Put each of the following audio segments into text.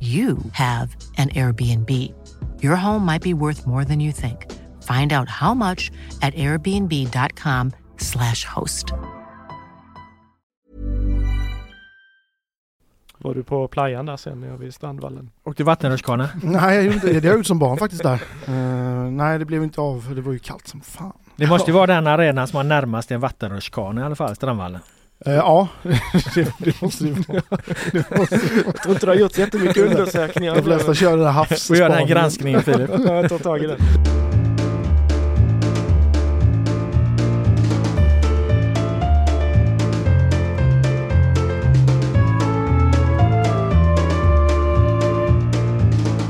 you have an Airbnb. Your home might be worth more than you think. Find out how much at airbnb.com/slash host. Var du på playan där sen nere vid Strandvallen? Åkte vattenrutschkana? Nej, jag gjorde det. Jag gjort som barn faktiskt där. Eh, nej, det blev inte av för det var ju kallt som fan. Det måste ju vara den arenan som har närmast en vattenrutschkana i alla fall, Strandvallen. Eh, ja, det, det måste det vara. Det måste det vara. Jag tror inte du har gjort så jättemycket undersökningar. De flesta kör den här Får göra den här havsspaningen. granskningen Filip. Jag tar tag i den.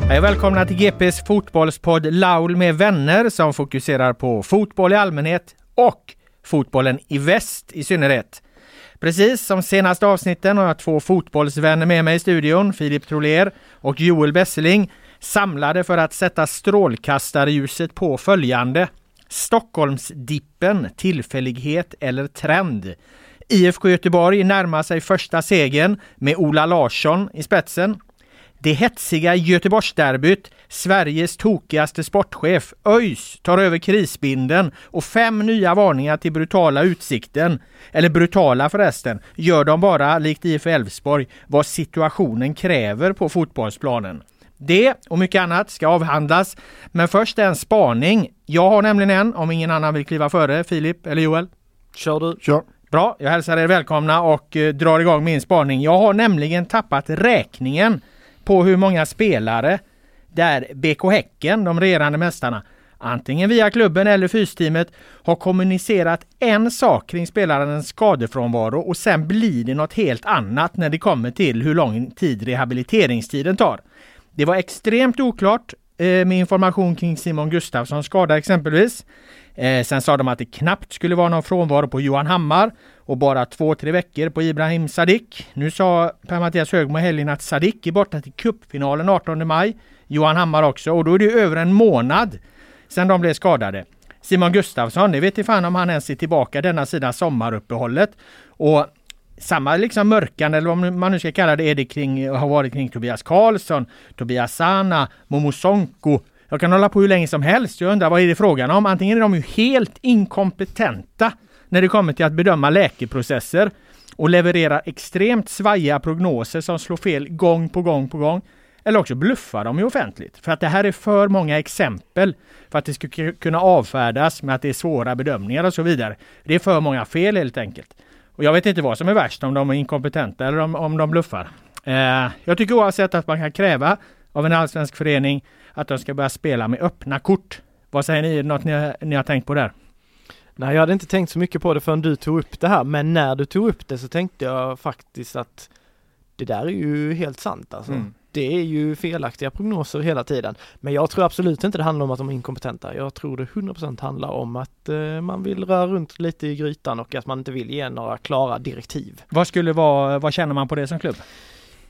Hej och välkomna till GPs fotbollspodd Laul med vänner som fokuserar på fotboll i allmänhet och fotbollen i väst i synnerhet. Precis som senaste avsnitten har jag två fotbollsvänner med mig i studion, Filip Trollér och Joel Besseling, samlade för att sätta strålkastarljuset på följande. Stockholmsdippen, tillfällighet eller trend? IFK Göteborg närmar sig första segern med Ola Larsson i spetsen. Det hetsiga Göteborgsderbyt, Sveriges tokigaste sportchef, ÖIS tar över krisbinden och fem nya varningar till brutala utsikten, eller brutala förresten, gör de bara, likt IF Elfsborg, vad situationen kräver på fotbollsplanen. Det och mycket annat ska avhandlas, men först en spaning. Jag har nämligen en, om ingen annan vill kliva före, Filip eller Joel. Kör du? Kör. Bra, jag hälsar er välkomna och eh, drar igång min spaning. Jag har nämligen tappat räkningen på hur många spelare där BK Häcken, de regerande mästarna, antingen via klubben eller fysteamet har kommunicerat en sak kring spelarens skadefrånvaro och sen blir det något helt annat när det kommer till hur lång tid rehabiliteringstiden tar. Det var extremt oklart Eh, med information kring Simon Gustafssons skada exempelvis. Eh, sen sa de att det knappt skulle vara någon frånvaro på Johan Hammar och bara två, tre veckor på Ibrahim Sadiq. Nu sa Per-Mattias Högmo i helgen att Sadiq är borta till cupfinalen 18 maj. Johan Hammar också och då är det över en månad sedan de blev skadade. Simon Gustafsson, det vet inte fan om han ens är tillbaka denna sidan sommaruppehållet. Och samma liksom mörkande, eller vad man nu ska kalla det, är det kring, har varit kring Tobias Karlsson, Tobias Sana, Momo Sonko. Jag kan hålla på hur länge som helst. Jag undrar vad är det frågan om? Antingen är de ju helt inkompetenta när det kommer till att bedöma läkeprocesser och levererar extremt svajiga prognoser som slår fel gång på gång på gång. Eller också bluffar de ju offentligt. För att det här är för många exempel för att det ska kunna avfärdas med att det är svåra bedömningar och så vidare. Det är för många fel helt enkelt. Och jag vet inte vad som är värst, om de är inkompetenta eller om, om de bluffar. Eh, jag tycker oavsett att man kan kräva av en allsvensk förening att de ska börja spela med öppna kort. Vad säger ni? Är det Något ni, ni har tänkt på där? Nej, jag hade inte tänkt så mycket på det förrän du tog upp det här, men när du tog upp det så tänkte jag faktiskt att det där är ju helt sant alltså. Mm. Det är ju felaktiga prognoser hela tiden. Men jag tror absolut inte det handlar om att de är inkompetenta. Jag tror det 100% handlar om att eh, man vill röra runt lite i grytan och att man inte vill ge några klara direktiv. Vad skulle vara, vad känner man på det som klubb?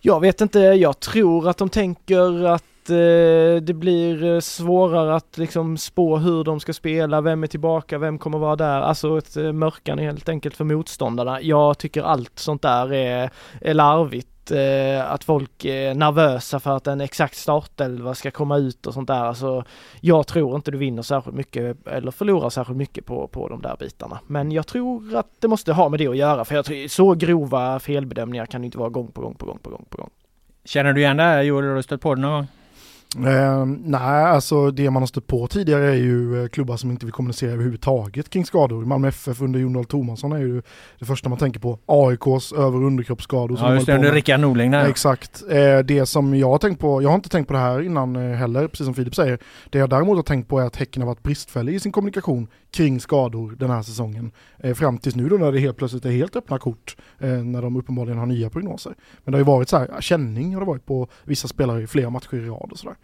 Jag vet inte, jag tror att de tänker att eh, det blir eh, svårare att liksom spå hur de ska spela, vem är tillbaka, vem kommer vara där, alltså ett mörkande helt enkelt för motståndarna. Jag tycker allt sånt där är, är larvigt eh, att folk är nervösa för att en exakt startelva ska komma ut och sånt där. Alltså, jag tror inte du vinner särskilt mycket eller förlorar särskilt mycket på, på de där bitarna. Men jag tror att det måste ha med det att göra för jag tror, så grova felbedömningar kan det inte vara gång på gång på gång på gång på gång. Känner du igen det här Joel? Har du stött på det någon gång? Eh, nej, alltså det man har stött på tidigare är ju eh, klubbar som inte vill kommunicera överhuvudtaget kring skador. Malmö FF under Jon Dahl Tomasson är ju det första man tänker på. AIKs över och underkroppsskador. Ja just det, under Rickard Norling där. Exakt. Eh, det som jag har tänkt på, jag har inte tänkt på det här innan eh, heller, precis som Filip säger. Det jag däremot har tänkt på är att Häcken har varit bristfällig i sin kommunikation kring skador den här säsongen. Eh, fram tills nu då när det helt plötsligt är helt öppna kort, eh, när de uppenbarligen har nya prognoser. Men det har ju varit så här, känning har det varit på vissa spelare i flera matcher i rad och sådär.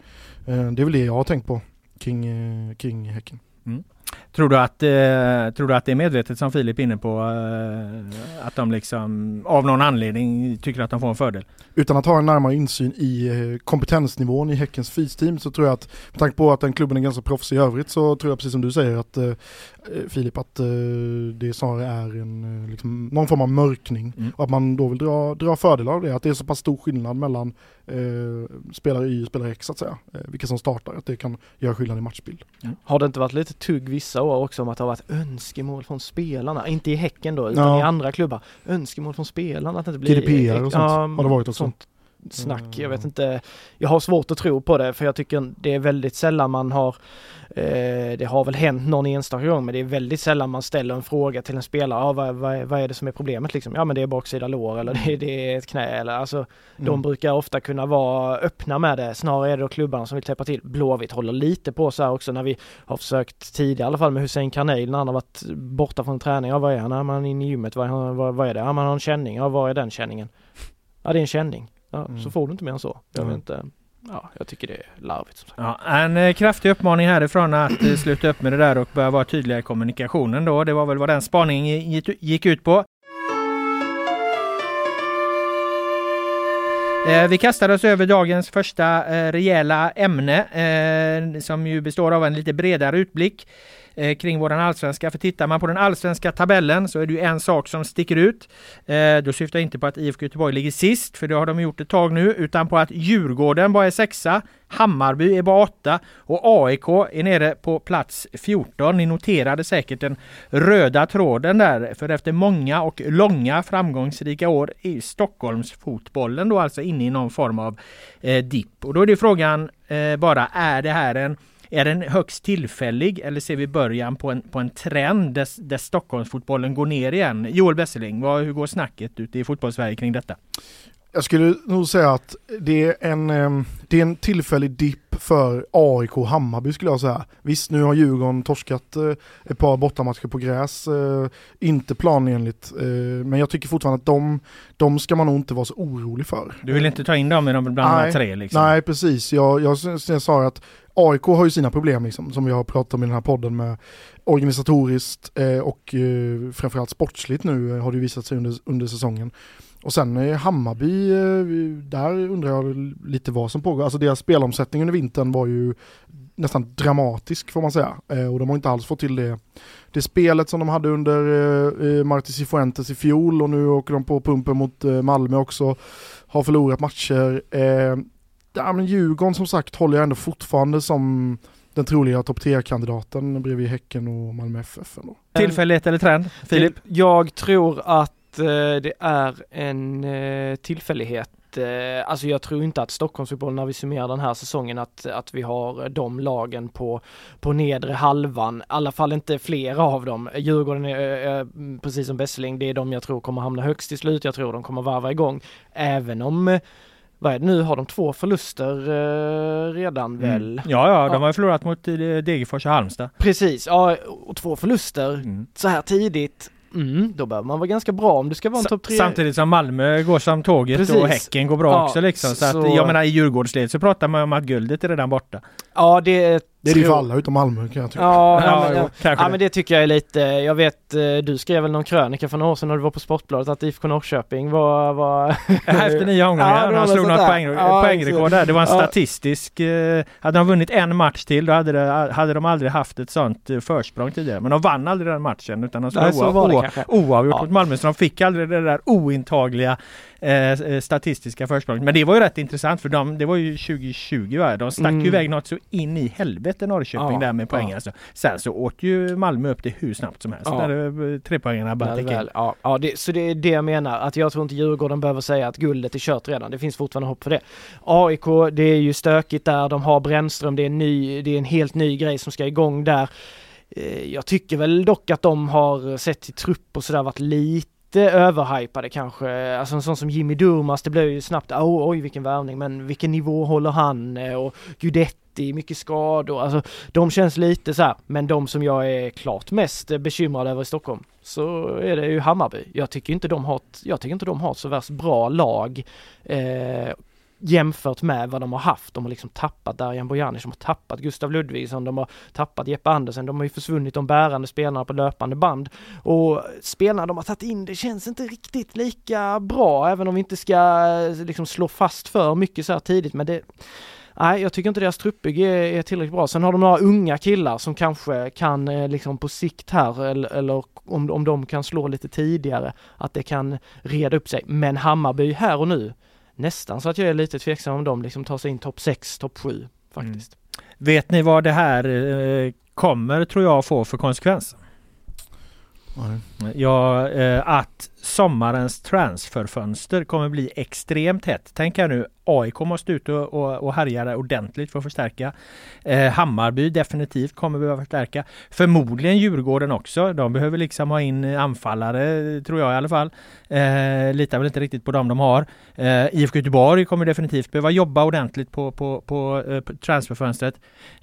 Eh, det är väl det jag har tänkt på kring, eh, kring Häcken. Mm. Tror, du att, eh, tror du att det är medvetet som Filip är inne på? Eh, att de liksom av någon anledning tycker att de får en fördel? Utan att ha en närmare insyn i eh, kompetensnivån i Häckens fysteam så tror jag att med tanke på att den klubben är ganska proffsig i övrigt så tror jag precis som du säger att eh, Filip att eh, det snarare är en, eh, liksom, någon form av mörkning mm. och att man då vill dra, dra fördelar av det. Att det är så pass stor skillnad mellan eh, spelare Y och spelare X så att säga. Eh, vilka som startar, att det kan göra skillnad i matchbild. Mm. Har det inte varit lite tugg vissa år också om att det har varit önskemål från spelarna? Inte i Häcken då, utan ja. i andra klubbar. Önskemål från spelarna att det inte blir... GDPR och sånt ja, har det varit också. Sånt snack. Jag vet inte, jag har svårt att tro på det för jag tycker det är väldigt sällan man har Eh, det har väl hänt någon enstaka gång men det är väldigt sällan man ställer en fråga till en spelare. Ja, vad, vad, vad är det som är problemet liksom? Ja men det är baksida lår eller det, det är ett knä eller alltså. Mm. De brukar ofta kunna vara öppna med det. Snarare är det då klubbarna som vill täppa till. Blåvitt håller lite på så här också när vi har försökt tidigare i alla fall med Hussein Karneil när han har varit borta från träning. Ja vad är han? Ja, man är inne i gymmet. Vad, vad, vad är det? Ja man har en känning. Ja vad är den känningen? Ja det är en känning. Ja, mm. Så får du inte mer än så. Jag mm. vet inte. Ja, jag tycker det är larvigt. Som sagt. Ja, en eh, kraftig uppmaning härifrån att eh, sluta upp med det där och börja vara tydliga i kommunikationen då. Det var väl vad den spaningen gick ut på. Eh, vi kastar oss över dagens första rejäla ämne som ju består av en lite bredare utblick eh, kring våran allsvenska. För tittar man på den allsvenska tabellen så är det ju en sak som sticker ut. Eh, då syftar jag inte på att IFK Göteborg ligger sist, för det har de gjort ett tag nu, utan på att Djurgården bara är sexa, Hammarby är bara åtta och AIK är nere på plats 14. Ni noterade säkert den röda tråden där, för efter många och långa framgångsrika år i Stockholmsfotbollen då alltså inne i någon form av eh, dipp. Och då är det frågan eh, bara, är det här en är den högst tillfällig eller ser vi början på en, på en trend där, där Stockholmsfotbollen går ner igen? Joel Besseling, vad, hur går snacket ute i fotbollssverige kring detta? Jag skulle nog säga att det är en, det är en tillfällig dipp för AIK och Hammarby skulle jag säga. Visst, nu har Djurgården torskat eh, ett par bortamatcher på gräs, eh, inte planenligt, eh, men jag tycker fortfarande att de, de ska man nog inte vara så orolig för. Du vill inte ta in dem bland de här tre? Liksom. Nej, precis. Jag, jag, jag sa att AIK har ju sina problem liksom, som vi har pratat om i den här podden med organisatoriskt eh, och eh, framförallt sportsligt nu eh, har det visat sig under, under säsongen. Och sen eh, Hammarby, eh, där undrar jag lite vad som pågår. Alltså deras spelomsättning under vintern var ju nästan dramatisk får man säga. Eh, och de har inte alls fått till det, det spelet som de hade under eh, eh Marti Cifuentes i fjol och nu åker de på pumpen mot eh, Malmö också. Har förlorat matcher. Eh, Eh, ja, men Djurgården som sagt håller jag ändå fortfarande som den troliga topp 3-kandidaten bredvid Häcken och Malmö FF. Ändå. Tillfällighet eller trend? Filip? Jag tror att eh, det är en eh, tillfällighet eh, alltså jag tror inte att Stockholmsfotbollen när vi summerar den här säsongen att, att vi har de lagen på, på nedre halvan, i alla fall inte flera av dem. Djurgården är, är precis som Besseling, det är de jag tror kommer hamna högst i slut, jag tror de kommer varva igång. Även om vad är det nu, har de två förluster eh, redan mm. väl? Ja, ja, de ja. har förlorat mot eh, Degerfors och Halmstad. Precis, ja, och två förluster mm. så här tidigt. Mm, då behöver man vara ganska bra om det ska vara en topp tre. Samtidigt som Malmö går som tåget Precis. och Häcken går bra ja, också liksom. Så, så att jag menar i Djurgårdsled så pratar man om att guldet är redan borta. Ja, det, Det är det ju för alla utom Malmö kan jag tycka. Ja, Ja, men, jo, ja, kanske ja det. men det tycker jag är lite, jag vet eh, du skrev väl någon krönika för några år sedan när du var på Sportbladet att IFK Norrköping var... var Efter nio omgångar, det ja, var han slog något poäng, Ja, poängrekord där. Det var en Ja. statistisk... Eh, hade de vunnit en match till då hade, det, hade de aldrig haft ett sånt eh, försprång tidigare. Men de vann aldrig den matchen utan de slog oavgjort mot Malmö. Så de fick aldrig det där ointagliga eh, eh, statistiska försprånget. Men det var ju rätt intressant för de, det var ju 2020 va? De stack Mm. ju iväg något så in i helvete Norrköping Ja, där med poäng ja. alltså. Sen så åt ju Malmö upp det hur snabbt som helst. Ja. Där eh, trepoängarna bara tickade in. ja, ja det, så det är det jag menar, att jag tror inte Djurgården behöver säga att guldet är kört redan. Det finns fortfarande hopp för det. AIK, det är ju stökigt där, de har Brännström, det är en, ny, det är en helt ny grej som ska igång där. Jag tycker väl dock att de har sett till trupp och sådär varit lite överhypade kanske. Alltså en sån som Jimmy Durmaz, det blev ju snabbt, oh, oj vilken värvning, men vilken nivå håller han? Eh, och Gudetti, mycket skador, alltså de känns lite så här. Men de som jag är klart mest bekymrad över i Stockholm, så är det ju Hammarby. Jag tycker inte de har ett, jag tycker inte de har ett så värst bra lag. Eh, jämfört med vad de har haft. De har liksom tappat Darijan Bojanic, de har tappat Gustav Ludvigsson, de har tappat Jeppe Andersen, de har ju försvunnit de bärande spelarna på löpande band. Och spelarna de har tagit in, det känns inte riktigt lika bra, även om vi inte ska liksom slå fast för mycket så här tidigt, men det Nej, jag tycker inte deras truppbygge är, är tillräckligt bra. Sen har de några unga killar som kanske kan eh, liksom på sikt här eller, eller om, om de kan slå lite tidigare, att det kan reda upp sig. Men Hammarby här och nu, nästan så att jag är lite tveksam om de liksom tar sig in topp 6, topp 7 faktiskt. Vet ni vad det här eh, kommer tror jag få för konsekvens? Nej. Ja, eh, att sommarens transferfönster kommer bli extremt hett. Tänk här nu, AIK måste ut och, och, och härja där ordentligt för att förstärka. Eh, Hammarby definitivt kommer behöva förstärka. Förmodligen Djurgården också. De behöver liksom ha in anfallare, tror jag i alla fall. Eh, litar väl inte riktigt på dem de har. Eh, IFK Göteborg kommer definitivt behöva jobba ordentligt på, på, på, eh, på transferfönstret.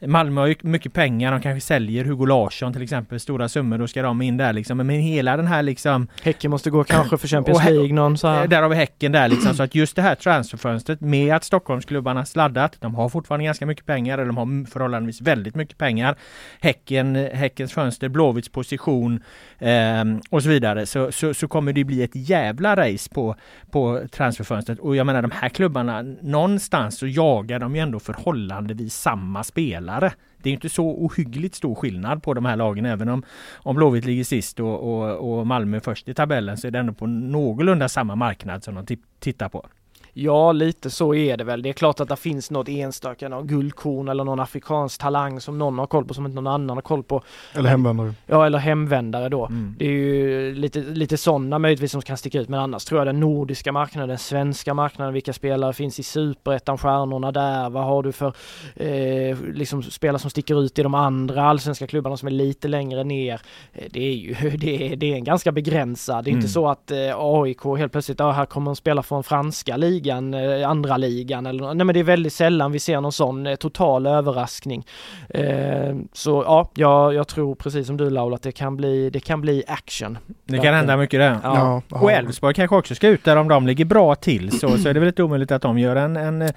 Malmö har ju mycket pengar. De kanske säljer Hugo Larsson till exempel, stora summor. Då ska de in där liksom. Men hela den här liksom Häcken måste gå kanske för Champions League någon så Eh, här. Där har vi Häcken där liksom. Så att just det här transferfönstret med att Stockholmsklubbarna sladdat. De har fortfarande ganska mycket pengar, eller de har förhållandevis väldigt mycket pengar. Häcken, Häckens fönster, Blåvitts position ehm, och så vidare. Så, så, så kommer det bli ett jävla race på, på transferfönstret. Och jag menar de här klubbarna, någonstans så jagar de ju ändå förhållandevis samma spelare. Det är inte så ohyggligt stor skillnad på de här lagen även om, om Blåvitt ligger sist och, och, och Malmö först i tabellen så är det ändå på någorlunda samma marknad som de tittar på. Ja, lite så är det väl. Det är klart att det finns något enstaka, någon guldkorn eller någon afrikansk talang som någon har koll på som inte någon annan har koll på. Eller hemvändare. Ja, eller hemvändare då. Mm. Det är ju lite, lite sådana möjligtvis som kan sticka ut, men annars tror jag den nordiska marknaden, den svenska marknaden, vilka spelare finns i superettan, stjärnorna där, vad har du för eh, liksom spelare som sticker ut i de andra allsvenska klubbarna som är lite längre ner. Eh, det är ju, det är, det är en ganska begränsad, det är Mm. inte så att eh, AIK helt plötsligt, ja här kommer en spelare från franska ligan, eh, andra ligan eller nej men det är väldigt sällan vi ser någon sån eh, total överraskning. Eh, så ja, jag, jag tror precis som du Laul att det kan bli, det kan bli action. Det kan hända mycket där. Ja. Ja, Och Elfsborg kanske också ska ut där om de ligger bra till så, så är det väl inte omöjligt att de gör en, en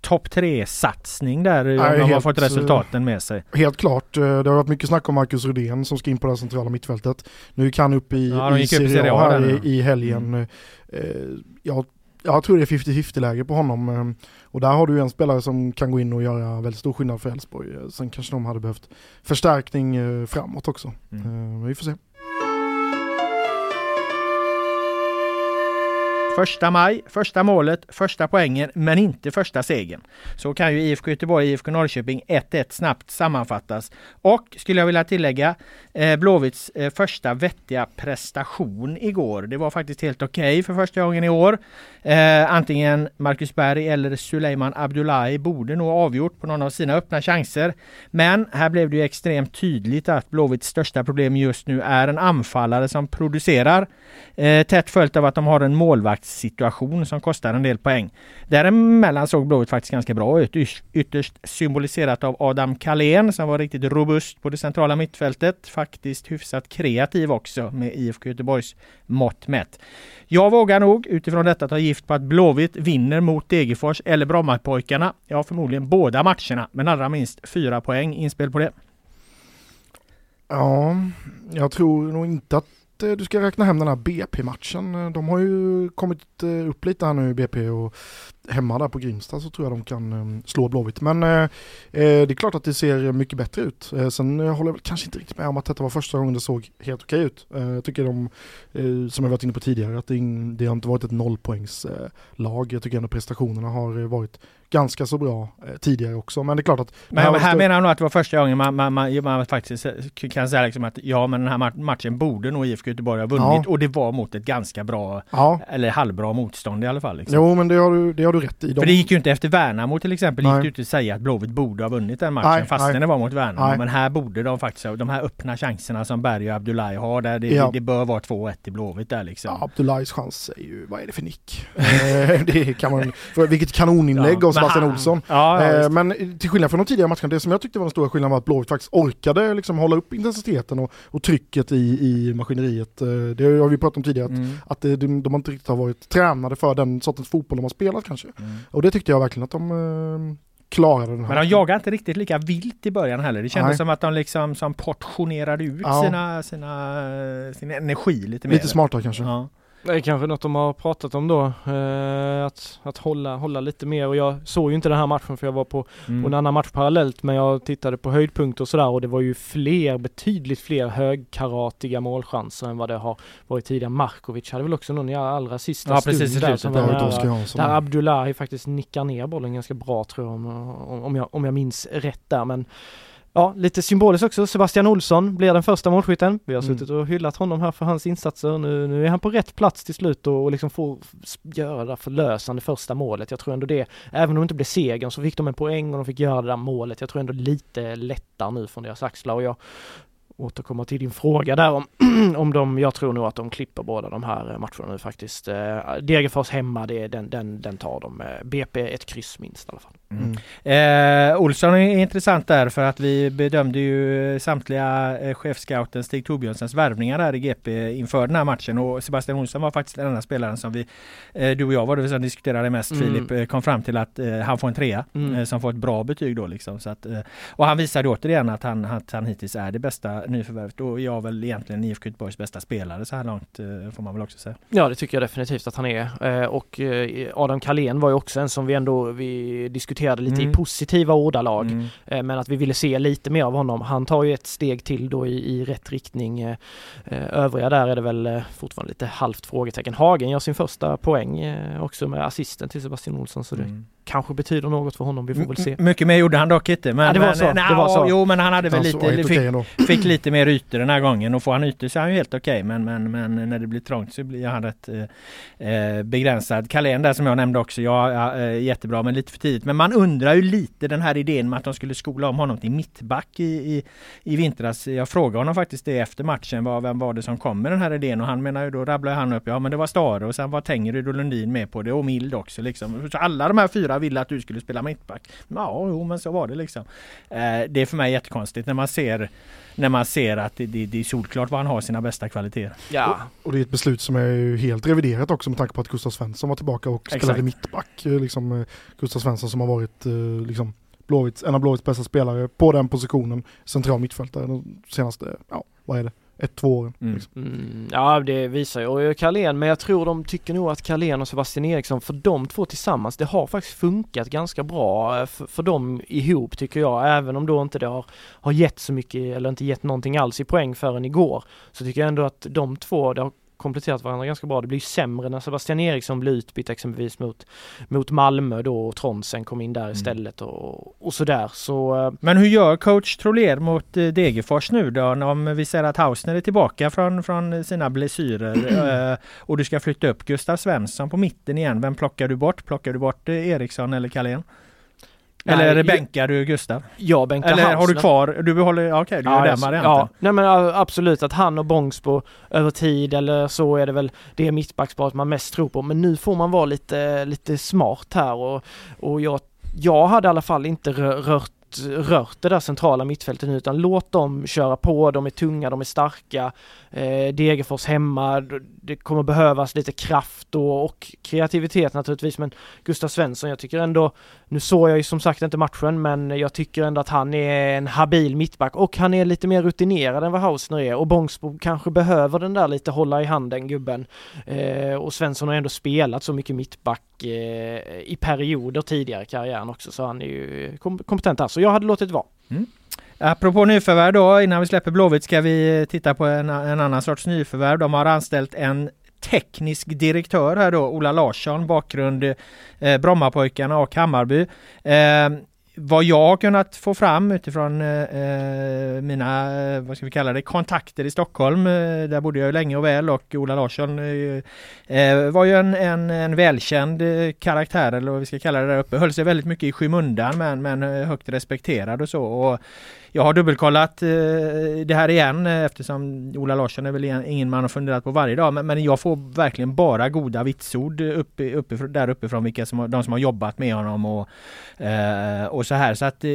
topp tre satsning där om de har fått resultaten med sig. Helt klart. Det har varit mycket snack om Marcus Rydén som ska in på det centrala mittfältet. Nu han upp i, Ja, i Serie A här i, i helgen. Eh, Jag, jag tror det är 50-50 läge på honom. eh, Och där har du en spelare som kan gå in och göra väldigt stor skillnad för Elfsborg. Eh, Sen kanske de hade behövt förstärkning eh, framåt också. Mm. Vi får se. Första maj, första målet, första poängen, men inte första segern. Så kan ju IFK Göteborg, IFK Norrköping 1-1 snabbt sammanfattas. Och skulle jag vilja tillägga, Blåvitts första vettiga prestation igår. Det var faktiskt helt okej för första gången i år. Eh, antingen Marcus Berg eller Suleiman Abdullahi borde nog avgjort på någon av sina öppna chanser. Men här blev det ju extremt tydligt att Blåvitts största problem just nu är en anfallare som producerar. Eh, tätt följt av att de har en målvaktssituation som kostar en del poäng. Däremellan såg Blåvitt faktiskt ganska bra ut. Ytterst symboliserat av Adam Kalén som var riktigt robust på det centrala mittfältet. Faktiskt hyfsat kreativ också med IFK Göteborgs mått mätt. Jag vågar nog utifrån detta ta gift på att Blåvitt vinner mot Degerfors eller Brommapojkarna. Ja, förmodligen båda matcherna, men allra minst fyra poäng. Inspel på det? Ja, jag tror nog inte att Eh, du ska räkna hem den här BP-matchen. Eh, de har ju kommit eh, upp lite här nu i BP och hemma där på Grimsta så tror jag de kan slå Blåvitt. Men eh, det är klart att det ser mycket bättre ut. Eh, sen håller jag kanske inte riktigt med om att detta var första gången det såg helt okej ut. Eh, jag tycker de, som jag varit inne på tidigare, att det, det har inte varit ett nollpoängslag. Jag tycker ändå prestationerna har varit ganska så bra eh, tidigare också. Men det är klart att... Men här, här menar han nog att det var första gången man, man, man, man faktiskt kan säga liksom att ja men den här matchen borde nog IFK Göteborg ha vunnit ja. och det var mot ett ganska bra ja. eller halvbra motstånd i alla fall. Liksom. Jo men det har du, det har du rätt i. För det gick ju inte efter Värnamo till exempel, nej. gick det inte att säga att Blåvitt borde ha vunnit den matchen fastän det var mot Värnamo. Men här borde de faktiskt, de här öppna chanserna som Berg och Abdullahi har där, det, ja. det bör vara 2-1 i Blåvitt där liksom. Ja, Abdullahis chans är ju, vad är det för nick? Eh, det kan man, för vilket kanoninlägg ja, av Sebastian Olsson. Ja, Ja, eh, men till skillnad från de tidigare matcherna, det som jag tyckte var den stora skillnaden var att Blåvitt faktiskt orkade liksom hålla upp intensiteten och, och trycket i, i maskineriet. Eh, det har vi pratat om tidigare, mm. att, att det, de, de inte riktigt har varit tränade för den sortens fotboll de har spelat kanske. Mm. Och det tyckte jag verkligen att de eh, klarade den här. Men de jagade inte riktigt lika vilt i början heller. Det kändes Nej. som att de liksom som portionerade ut ja. sina, sina, sin energi lite mer. Lite smartare kanske. Ja. Det är kanske något de har pratat om då, eh, att, att hålla, hålla lite mer och jag såg ju inte den här matchen för jag var på, mm. på en annan match parallellt men jag tittade på höjdpunkter och sådär och det var ju fler, betydligt fler högkaratiga målchanser än vad det har varit tidigare. Markovic hade väl också någon i allra sista ja, stund precis, där, som var där, där Abdullahi faktiskt nickar ner bollen ganska bra tror jag om, om, jag, om jag minns rätt där men Ja, lite symboliskt också. Sebastian Olsson blir den första målskytten. Vi har mm. suttit och hyllat honom här för hans insatser. Nu, nu är han på rätt plats till slut och, och liksom får göra det förlösande första målet. Jag tror ändå det, även om det inte blev segern så fick de en poäng och de fick göra det där målet. Jag tror ändå lite lättare nu från deras axlar och jag återkomma till din fråga där om, om de, jag tror nog att de klipper båda de här matcherna nu faktiskt. Eh, Degerfors hemma, det, den, den, den tar de. BP ett kryss minst i alla fall. Mm. Eh, Olsson är intressant där för att vi bedömde ju samtliga eh, chefscouten Stig Torbjörnsens värvningar här i GP inför den här matchen och Sebastian Olsson var faktiskt den enda spelaren som vi, eh, du och jag var det som diskuterade mest mm. Filip, eh, kom fram till att eh, han får en trea mm. Som får ett bra betyg då liksom. Så att, och han visade återigen att han, att han hittills är det bästa nyförvärvet och jag väl egentligen IFK Göteborgs bästa spelare så här långt får man väl också säga. Ja det tycker jag definitivt att han är och Adam Kalén var ju också en som vi ändå vi diskuterade diskuterade lite mm. i positiva ordalag. Mm. Eh, men att vi ville se lite mer av honom. Han tar ju ett steg till då i, i rätt riktning. Eh, eh, övriga där är det väl fortfarande lite halvt frågetecken. Hagen gör sin första poäng också med assisten till Sebastian Olsson så det mm kanske betyder något för honom. Vi får väl se. Mycket mer gjorde han dock inte. Men, ja, det var så. Men, det var så. Jo men han hade väl lite, fick, fick, lite mer ytor den här gången och får han ytor så är han ju helt okej. Okay. Men, men, men när det blir trångt så blir han rätt eh, begränsad. Kalén där som jag nämnde också, ja, eh, jättebra men lite för tidigt. Men man undrar ju lite den här idén med att de skulle skola om honom till mittback i, i, i vintras. Jag frågade honom faktiskt det efter matchen. Vad, vem var det som kom med den här idén? Och han menar ju då rabblade han upp, ja men det var Stare och sen var Tengryd och Lundin med på det och Mild också liksom. Så alla de här fyra ville att du skulle spela mittback. Ja, jo, men så var det liksom. Eh, det är för mig jättekonstigt när man ser när man ser att det, det, det är solklart var han har sina bästa kvaliteter. Ja. Och, och, det är ett beslut som är helt reviderat också med tanke på att Gustav Svensson var tillbaka och spelade Exakt. mittback. Eh, liksom, eh, Gustav Svensson som har varit liksom, Blåvitts, en av Blåvitts bästa spelare på den positionen, central mittfältare de senaste, ja vad är det, ett, två år. Mm. Liksom. Mm, ja det visar ju, och Carlén, men jag tror de tycker nog att Carlén och Sebastian Eriksson, för de två tillsammans, det har faktiskt funkat ganska bra eh, för, för dem ihop tycker jag, även om då inte det har, har gett så mycket, eller inte gett någonting alls i poäng förrän igår, så tycker jag ändå att de två, det har kompletterat varandra ganska bra. Det blir sämre när Sebastian Eriksson blir utbytt exempelvis mot, mot Malmö då och Tronsen kom in där mm. istället och, och sådär. Så, eh, Men hur gör coach Troler mot eh, Degerfors nu då? Om vi säger att Hausner är tillbaka från, från sina blessyrer eh, och du ska flytta upp Gustav Svensson på mitten igen. Vem plockar du bort? Plockar du bort Eriksson eller Carlén? Eller är det bänkar du Gustav? Jag bänkar Eller har du kvar, du behåller, okej du gör den varianten. Ja, nej men ja, absolut att han och Bångsbo över tid eller så är det väl det mittbacksparet man mest tror på. Men nu får man vara lite, lite smart här och, och jag, jag hade i alla fall inte rö- rört rört det där centrala mittfältet nu utan låt dem köra på, de är tunga, de är starka. Eh, Degerfors hemma, det kommer behövas lite kraft och, och kreativitet naturligtvis men Gustav Svensson, jag tycker ändå, nu såg jag ju som sagt inte matchen men jag tycker ändå att han är en habil mittback och han är lite mer rutinerad än vad Hausner är och Bångsbo kanske behöver den där lite hålla i handen gubben. Eh, och Svensson har ändå spelat så mycket mittback eh, i perioder tidigare i karriären också så han är ju kompetent där Så jag hade låtit vara. Mm. Apropå nyförvärv då, innan vi släpper Blåvitt ska vi titta på en, en annan sorts nyförvärv. De har anställt en teknisk direktör här då, Ola Larsson, bakgrund eh, Brommapojkarna och Hammarby. Eh, vad jag har kunnat få fram utifrån eh, eh mina, eh, vad ska vi kalla det, kontakter i Stockholm. Eh, där bodde jag ju länge och väl och Ola Larsson eh, eh var ju en, en, en välkänd karaktär eller vad vi ska kalla det där uppe. Höll sig väldigt mycket i skymundan men, men högt respekterad och så. Och jag har dubbelkollat eh, det här igen eh, eftersom Ola Larsson är väl ingen man har funderat på varje dag. Men, men jag får verkligen bara goda vitsord upp, uppifrån, där uppifrån vilka som de som har jobbat med honom och, eh, och så här. Så att eh,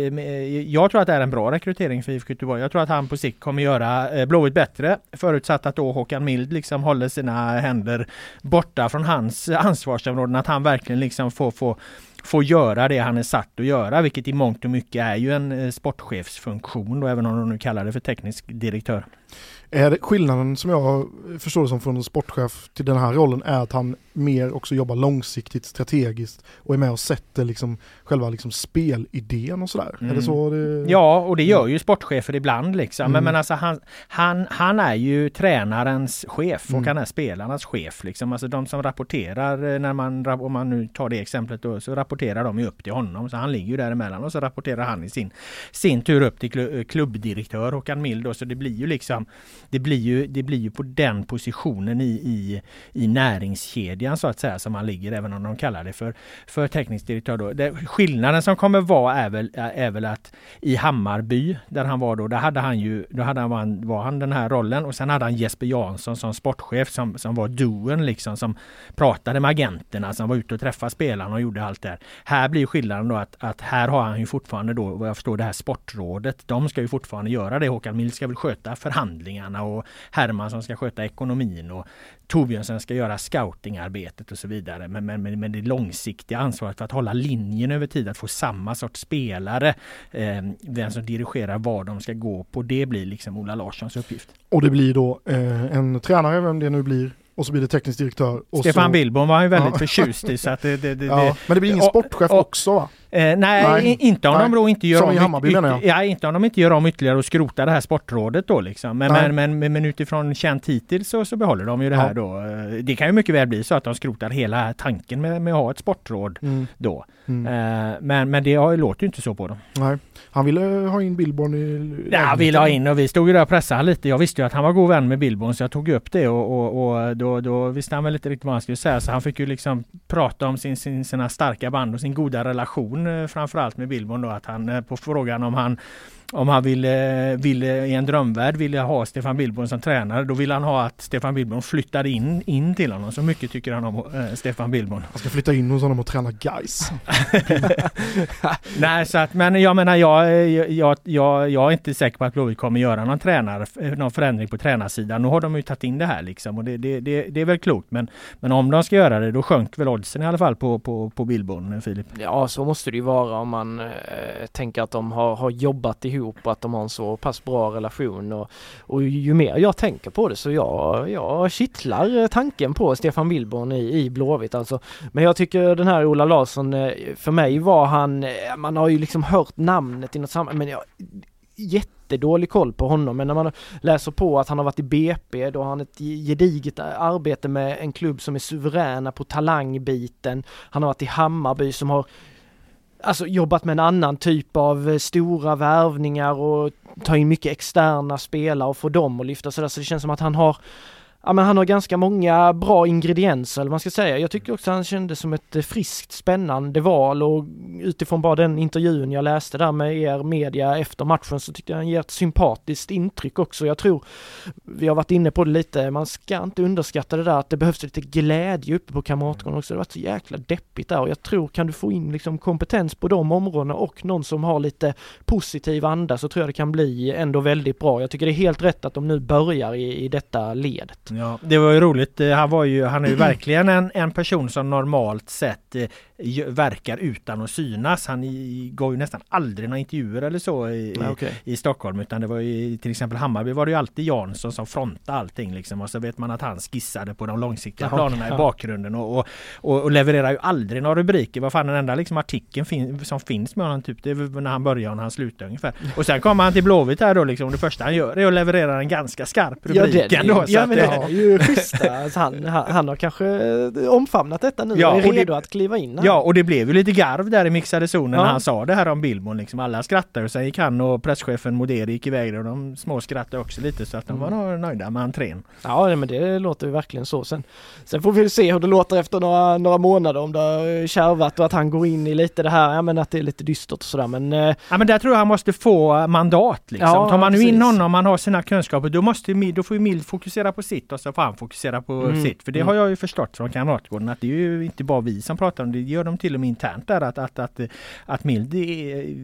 jag tror att det är en bra rekrytering för IFK Göteborg. Jag tror att han på sikt kommer göra eh, Blåvitt bättre. Förutsatt att då Håkan Mild liksom håller sina händer borta från hans ansvarsområden. Att han verkligen liksom får, får får göra det han är satt att göra, vilket i mångt och mycket är ju en eh, sportchefsfunktion då, även om de nu kallar det för teknisk direktör. Är det skillnaden som jag förstår det som från en sportchef till den här rollen är att han mer också jobbar långsiktigt strategiskt och är med och sätter liksom själva liksom spelidén och sådär. Är Mm. det så det... Ja, och det gör ju sportchefer ibland liksom. Men, Mm. men alltså han, han, han är ju tränarens chef och Mm. han är spelarnas chef. Liksom. Alltså de som rapporterar, eh, när man, om man nu tar det exemplet då, så rapporterar de ju upp till honom. Så han ligger ju däremellan och så rapporterar han i sin, sin tur upp till eh, klubbdirektör Håkan Mild då. Så det blir ju liksom, det blir ju, det blir ju på den positionen i, i, i näringskedjan så att säga som han ligger, även om de kallar det för, för teknisk direktör då. Det, skillnaden som kommer vara är väl, är väl att i Hammarby, där han var då, där hade han ju, då hade han, var han den här rollen och sen hade han Jesper Jansson som sportchef som, som var doen liksom, som pratade med agenterna, som var ute och träffade spelarna och gjorde allt det här. Här blir skillnaden då att, att här har han ju fortfarande då, vad jag förstår, det här sportrådet. De ska ju fortfarande göra det. Håkan Mild ska väl sköta förhandlingarna och Hermansson ska sköta ekonomin och Torbjörnsen ska göra scoutingarbetet och så vidare. Men, men, men, det långsiktiga ansvaret för att hålla linjen över tid, att få samma sorts spelare, eh, vem som dirigerar var de ska gå på, det blir liksom Ola Larssons uppgift. Och det blir då eh, en tränare, vem det nu blir, och så blir det teknisk direktör. Stefan så, Billborn var han ju väldigt Ja. förtjust i så att det, det, det, Ja, men det blir ingen och- sportchef och- också va? Eh, nej, Nej. inte om Nej. de då inte gör Som om i Hammarby, menar jag. Ja, inte om de inte gör om ytterligare och skrotar det här sportrådet då liksom. Men, men, men, men, men utifrån känt hittills så, så behåller de ju det här Ja. då. Eh, Det kan ju mycket väl bli så att de skrotar hela tanken med, med att ha ett sportråd Mm. då. Mm. Eh, Men, men det har, låter ju inte så på dem. Nej, han ville ha in Billborn i Ja, lägenheten. vill ha in och vi stod ju där och pressade han lite. Jag visste ju att han var god vän med Billborn så jag tog upp det och, och, och då, då visste han väl inte riktigt vad han skulle säga så han fick ju liksom prata om sin, sin, sina starka band och sin goda relation Eh, framförallt med Billborn då att han eh, på frågan om han om han ville, ville i en drömvärld ville ha Stefan Billborn som tränare då ville han ha att Stefan Billborn flyttade in, in till honom. Så mycket tycker han om eh, Stefan Billborn. Han ska flytta in hos honom och träna guys. Nej, så att, men jag menar jag, jag, jag, jag är inte säker på att Blåvitt kommer göra någon, tränare, någon förändring på tränarsidan. Nu har de ju tagit in det här liksom och det, det, det, det är väl klokt. Men, men om de ska göra det då sjönk väl oddsen i alla fall på, på, på Billborn, Filip. Ja, så måste det ju vara om man eh, tänker att de har, har jobbat ihop och att de har en så pass bra relation. Och, och ju mer jag tänker på det så jag, jag kittlar eh, tanken på Stefan Wilborn i, i Blåvitt alltså. Men jag tycker den här Ola Larsson, eh, för mig var han, eh, man har ju liksom hört namnet i något sammanhang, men jag jättedålig koll på honom men när man läser på att han har varit i BP då har han ett gediget arbete med en klubb som är suveräna på talangbiten. Han har varit i Hammarby som har alltså jobbat med en annan typ av eh, stora värvningar och ta in mycket externa spelare och få dem att lyfta sådär så det känns som att han har ja, men han har ganska många bra ingredienser, eller vad man ska säga. Jag tycker också han kändes som ett eh, friskt, spännande val och utifrån bara den intervjun jag läste där med er media efter matchen så tyckte jag han ger ett sympatiskt intryck också. Jag tror, vi har varit inne på det lite, man ska inte underskatta det där att det behövs lite glädje uppe på Kamratgården också. Det har varit så jäkla deppigt där och jag tror, kan du få in liksom kompetens på de områdena och någon som har lite positiv anda så tror jag det kan bli ändå väldigt bra. Jag tycker det är helt rätt att de nu börjar i, i detta ledet. Ja, det var ju roligt. Eh, han var ju, han är ju verkligen en, en person som normalt sett eh, verkar utan att synas. Han gav ju nästan aldrig några intervjuer eller så i, Nej, okay. i, i, Stockholm utan det var ju till exempel Hammarby var det ju alltid Jansson som frontade allting liksom och så vet man att han skissade på de långsiktiga planerna ja. i bakgrunden och, och, och, och, levererar ju aldrig några rubriker. Vad fan den enda liksom artikeln fin, som finns med honom typ det är när han börjar och när han slutar ungefär. Och sen kommer han till Blåvitt här då liksom det första han gör är att leverera en ganska skarp rubrik. Ja, det, då, ja, men det är ju schyssta. Alltså han, han, han, har kanske omfamnat detta nu ja, och är redo det, att kliva in. Här. Ja och det blev ju lite garv där i mixade zonen ja. när han sa det här om Billborn. Liksom alla skrattade och sen gick han och presschefen Moderi gick iväg och de små skrattade också lite så att de var mm. nog nöjda med entrén. Ja men det låter verkligen så. Sen, sen får vi se hur det låter efter några, några månader om det har kärvat och att han går in i lite det här, ja men att det är lite dystert och sådär men... Eh, ja men där tror jag han måste få mandat liksom. Ja, Tar man nu in honom, man har sina kunskaper, då måste då får ju Mild fokusera på sitt och så får han fokusera på mm. sitt. För det mm. har jag ju förstått från Kamratgården att det är ju inte bara vi som pratar om det gör de till och med internt där att, att, att, att Mild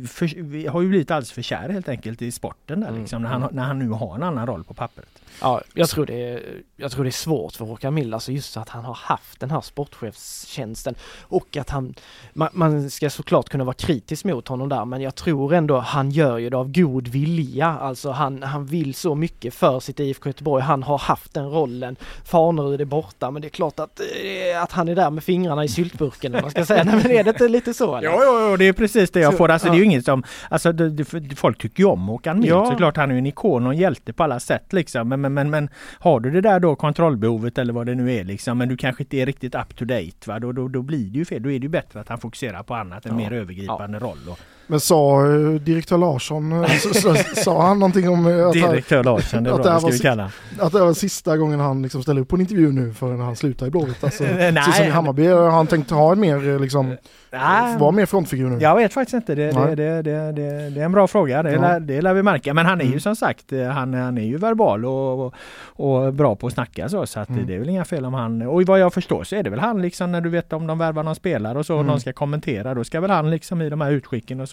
för, har ju blivit alldeles för kär helt enkelt i sporten där mm. liksom, när, han, när han nu har en annan roll på pappret. Ja, jag tror det är, jag tror det är svårt för Håkan Mild, alltså just att han har haft den här sportchefstjänsten och att han, man, man, ska såklart kunna vara kritisk mot honom där, men jag tror ändå han gör ju det av god vilja, alltså han, han vill så mycket för sitt IFK Göteborg, han har haft den rollen, Farnerud är borta, men det är klart att, eh, att han är där med fingrarna i syltburken, man ska säga, nej men är det inte lite så? Eller? Ja, ja, ja, det är precis det jag får, alltså det är ju inget som, alltså det, det, folk tycker ju om Håkan Mild, ja. såklart han är ju en ikon och en hjälte på alla sätt liksom, men, men, men, men har du det där då kontrollbehovet eller vad det nu är liksom, men du kanske inte är riktigt up to date, va? Då, då, då blir det ju fel. Då är det ju bättre att han fokuserar på annat, en ja. mer övergripande ja. roll. Och, men sa uh, direktör Larsson, sa han någonting om uh, att Direktör Larsson, det är bra, det ska vi kalla. Att det var sista gången han liksom ställde upp på en intervju nu förrän han slutar i Blåvitt. Alltså, så som i Hammarby har han tänkt ha en mer liksom Nej. Var mer frontfigur nu? Jag vet faktiskt inte. Det, det, det, det, det, det är en bra fråga. Det, ja. lär, det lär vi märka. Men han är ju mm. som sagt, eh, han, han är ju verbal och, och, och bra på att snacka så. Så att mm. det är väl inga fel om han... Och vad jag förstår så är det väl han liksom när du vet om de värvar någon spelare och så och mm. någon ska kommentera. Då ska väl han liksom i de här utskicken och så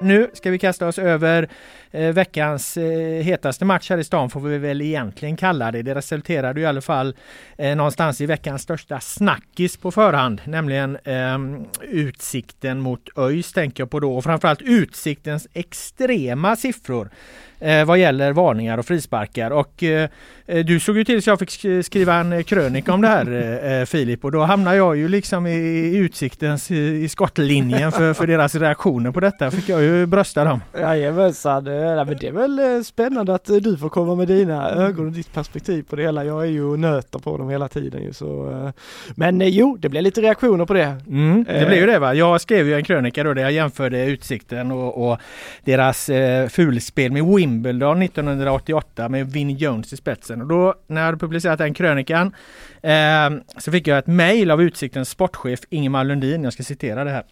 Nu ska vi kasta oss över eh, veckans eh, hetaste match här i stan får vi väl egentligen kalla det. Det resulterade i alla fall eh, någonstans i veckans största snackis på förhand, nämligen eh, utsikten mot ÖIS tänker jag på då och framförallt utsiktens extrema siffror eh, vad gäller varningar och frisparkar. Och eh, eh du såg ju till så jag fick skriva en krönika om det här eh, eh, Filip och då hamnar jag ju liksom i, i utsiktens i, i skottlinjen för, för deras reaktioner på detta. Fick jag ju brösta dem. Jajamensan, ja, men det är väl eh, spännande att du får komma med dina ögon och ditt perspektiv på det hela. Jag är ju nöter på dem hela tiden ju så. Men jo, det blev lite reaktioner på det. Mm, det blev ju det va. Jag skrev ju en krönika då där jag jämförde Utsikten och, och deras eh, fulspel med Wim Wimbledon 1988 med Vinnie Jones i spetsen. Och då när jag hade publicerat den krönikan eh, så fick jag ett mejl av Utsiktens sportchef Ingemar Lundin. Jag ska citera det här.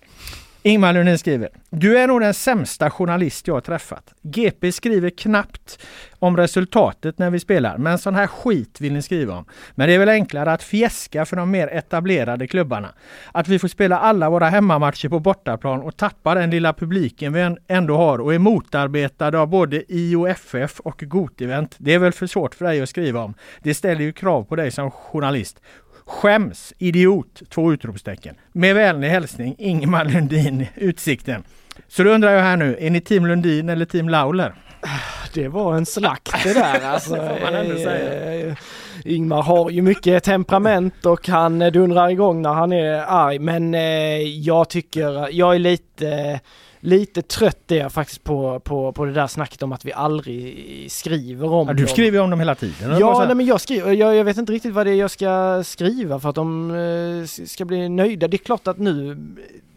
Ingmar Lundin skriver. Du är nog den sämsta journalist jag har träffat. GP skriver knappt om resultatet när vi spelar, men sån här skit vill ni skriva om. Men det är väl enklare att fjäska för de mer etablerade klubbarna. Att vi får spela alla våra hemmamatcher på bortaplan och tappa den lilla publiken vi ändå har och är motarbetade av både IOFF och GotEvent. Det är väl för svårt för dig att skriva om. Det ställer ju krav på dig som journalist. Skäms, idiot! Två utropstecken. Med vänlig hälsning Ingemar Lundin, Utsikten. Så då undrar jag här nu, är ni team Lundin eller team Lauler? Det var en slakt det där alltså. det. Eh, Ingmar har ju mycket temperament och han dundrar igång när han är arg men eh, jag tycker, jag är lite lite trött är jag faktiskt på, på, på det där snacket om att vi aldrig skriver om ja, Du skriver ju om dem hela tiden. Ja, nej, men jag skriver, jag, jag, vet inte riktigt vad det är jag ska skriva för att de eh, ska bli nöjda. Det är klart att nu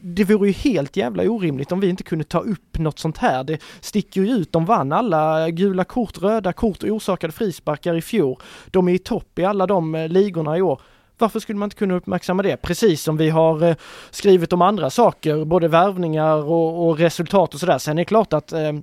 det vore ju helt jävla orimligt om vi inte kunde ta upp något sånt här. Det sticker ju ut, de vann alla gula kort, röda kort och orsakade frisparkar i fjol. De är i topp i alla de eh, ligorna i år. Varför skulle man inte kunna uppmärksamma det? Precis som vi har eh, skrivit om andra saker, både värvningar och, och resultat och sådär. Sen är det klart att eh,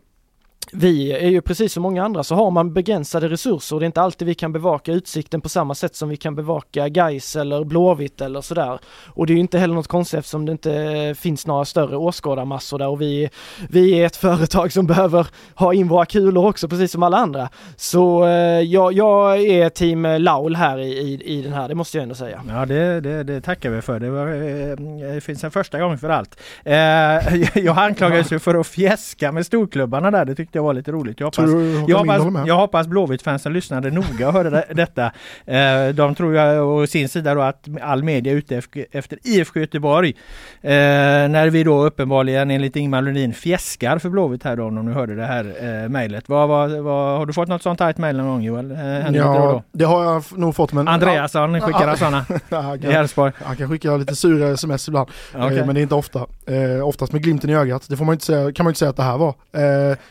vi är ju precis som många andra så har man begränsade resurser och det är inte alltid vi kan bevaka utsikten på samma sätt som vi kan bevaka Gais eller Blåvitt eller sådär. Och det är ju inte heller något konstigt eftersom det inte finns några större åskådarmassor där och vi, vi är ett företag som behöver ha in våra kulor också precis som alla andra. Så eh, jag, jag är team Laul här i, i, i den här, det måste jag ändå säga. Ja det, det, det tackar vi för. Det, var, eh, det finns en första gång för allt. Eh, jag anklagades ju för att fjäska med storklubbarna där, det tyckte jag var lite roligt. Jag hoppas, jag hoppas, jag hoppas Blåvitt-fansen lyssnade noga och hörde detta. Eh, de tror jag å sin sida då att all media är ute efter IFK Göteborg. Eh, när vi då uppenbarligen enligt Ingmar Lundin fjäskar för Blåvitt här då om du hörde det här eh, mejlet. Har du fått något sånt här mejl någon gång Joel? ja, det har jag nog fått men... Andreasson skickar ja, sådana i Elfsborg. Han kan skicka lite sura sms ibland. Okay. men det är inte ofta. oftast med glimten i ögat. Det får man inte säga, kan man inte säga att det här var.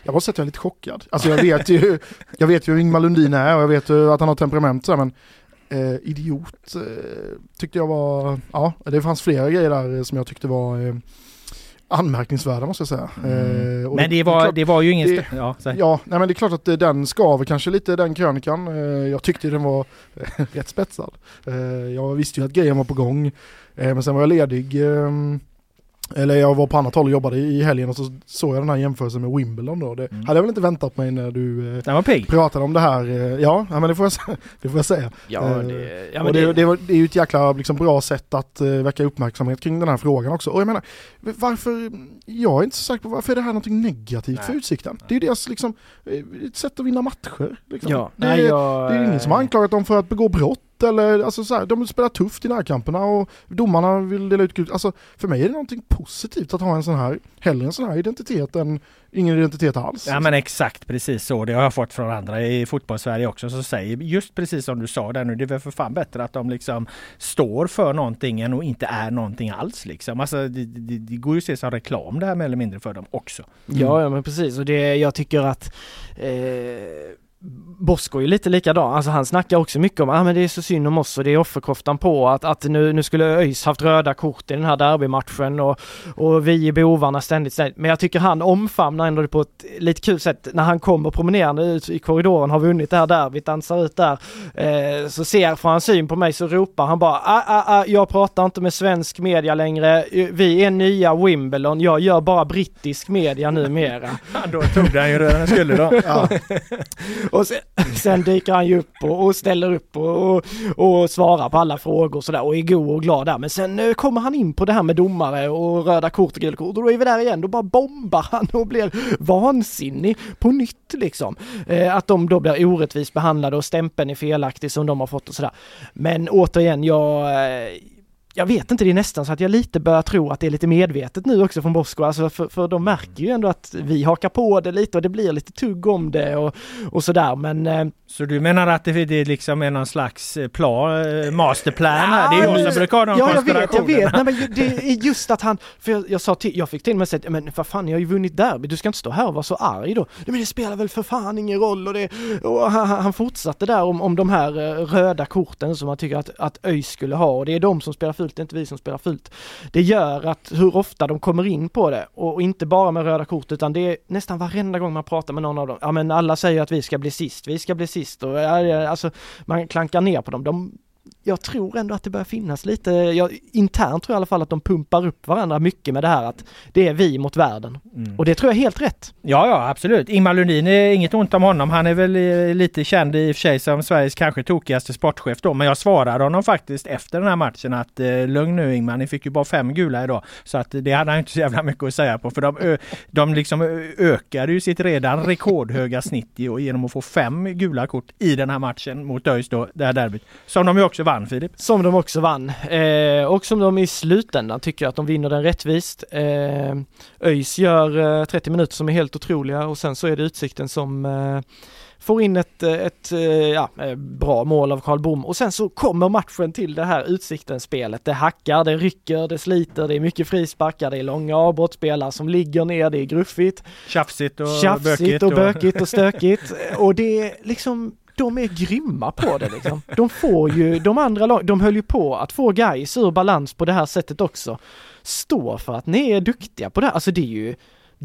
jag måste säga att jag är lite chockad. Alltså jag vet ju, jag vet ju hur Ingmar Lundin är och jag vet ju att han har temperament så men eh, idiot eh, tyckte jag var, ja det fanns flera grejer där som jag tyckte var eh, anmärkningsvärda måste jag säga. Mm. Eh, men det var, det, klart, det var ju ingen... Det, ja, ja nej, men det är klart att den skaver kanske lite den krönikan. Eh, jag tyckte den var rätt spetsad. Eh, jag visste ju att grejen var på gång. Eh, men sen var jag ledig ehm, eller jag var på annat håll och jobbade i helgen och så såg jag den här jämförelsen med Wimbledon då. Det mm. hade jag väl inte väntat mig när du eh, pratade om det här. Eh, ja, men det får jag, det får jag säga. Ja, eh, det, ja, och det, det, det, är ju ett jäkla liksom, bra sätt att uh, väcka uppmärksamhet kring den här frågan också. Och jag menar, varför, jag är inte så säker på varför är det här någonting negativt Nej. för Utsikten? Det är ju deras liksom, ett sätt att vinna matcher. Liksom. Ja, det, Nej, jag, det är ingen som har anklagat dem för att begå brott eller alltså så här, de spelar tufft i närkamperna och domarna vill dela ut gult. Alltså för mig är det någonting positivt att ha en sån här, hellre en sån här identitet än ingen identitet alls. Ja men exakt precis så. Det har jag fått från andra i fotbollssverige också som säger just precis som du sa där nu. Det är väl för fan bättre att de liksom står för någonting än och inte är någonting alls liksom. Alltså det, det, det går ju att se som reklam det här mer eller mindre för dem också. Mm. Ja, ja men precis och det jag tycker att eh Bosko är ju lite likadan, alltså han snackar också mycket om ah, men det är så synd om oss och det är offerkoftan på att, att nu, nu skulle ÖIS haft röda kort i den här derbymatchen och, och vi är bovarna ständigt, ständigt. Men jag tycker han omfamnar ändå det på ett lite kul sätt när han kommer promenerande ut i korridoren, har vunnit det här derbyt, dansar ut där. Eh, så ser, får han syn på mig så ropar han bara ah, ah, ah, jag pratar inte med svensk media längre, vi är nya Wimbledon, jag gör bara brittisk media numera. då tog han ju redan skulle då. Ja. och sen, sen dyker han ju upp och, och ställer upp och, och, och, svarar på alla frågor och sådär och är god och glad där. Men sen eh, kommer han in på det här med domare och röda kort och gula kort och då är vi där igen. Då bara bombar han och blir vansinnig på nytt liksom. Eh, att de då blir orättvist behandlade och stämpeln är felaktig som de har fått och sådär. Men återigen, jag eh, jag vet inte, det är nästan så att jag lite börjar tro att det är lite medvetet nu också från Bosko, alltså för, för de märker ju ändå att vi hakar på det lite och det blir lite tugg om det och, och sådär men... Eh, så du menar att det, det liksom är någon slags eh, plan, eh, masterplan här? Det är jag som brukar ha de Ja jag vet, jag vet, nej men det är just att han, för jag, jag sa till, jag fick till mig säga men för fan jag har ju vunnit derby, du ska inte stå här och vara så arg då. Nej, men det spelar väl för fan ingen roll och det, och han, han fortsatte där om, om de här röda korten som han tycker att, att ÖIS skulle ha och det är de som spelar fult, det är inte vi som spelar fult. Det gör att hur ofta de kommer in på det och inte bara med röda kort utan det är nästan varenda gång man pratar med någon av dem. Ja men alla säger att vi ska bli sist, vi ska bli sist och alltså man klankar ner på dem. De, jag tror ändå att det börjar finnas lite, jag, internt tror jag i alla fall att de pumpar upp varandra mycket med det här att det är vi mot världen. Mm. Och det tror jag är helt rätt. Ja, ja absolut. Ingmar Lundin, är inget ont om honom. Han är väl eh, lite känd i och för sig som Sveriges kanske tokigaste sportchef då. Men jag svarade honom faktiskt efter den här matchen att eh, lugn nu Ingmar, ni fick ju bara fem gula idag. Så att det hade han inte så jävla mycket att säga på. För de, de liksom ökade ju sitt redan rekordhöga snitt genom att få fem gula kort i den här matchen mot ÖIS då, det här derbyt. Som de ju också vann Filip. Som de också vann. Eh, och som de i slutändan tycker att de vinner den rättvist. Eh, ÖIS gör eh, 30 minuter som är helt otroliga och sen så är det Utsikten som eh, får in ett, eh, ett eh, ja, bra mål av Karl Bom och sen så kommer matchen till det här Utsikten-spelet. Det hackar, det rycker, det sliter, det är mycket frisparkar, det är långa avbrott, spelare som ligger ner, det är gruffigt. Tjafsigt och Tjafsigt bökigt. och bökigt och stökigt. och det är liksom de är grymma på det liksom. De får ju, de andra lag, de höll ju på att få guys ur balans på det här sättet också. Stå för att ni är duktiga på det här, alltså det är ju,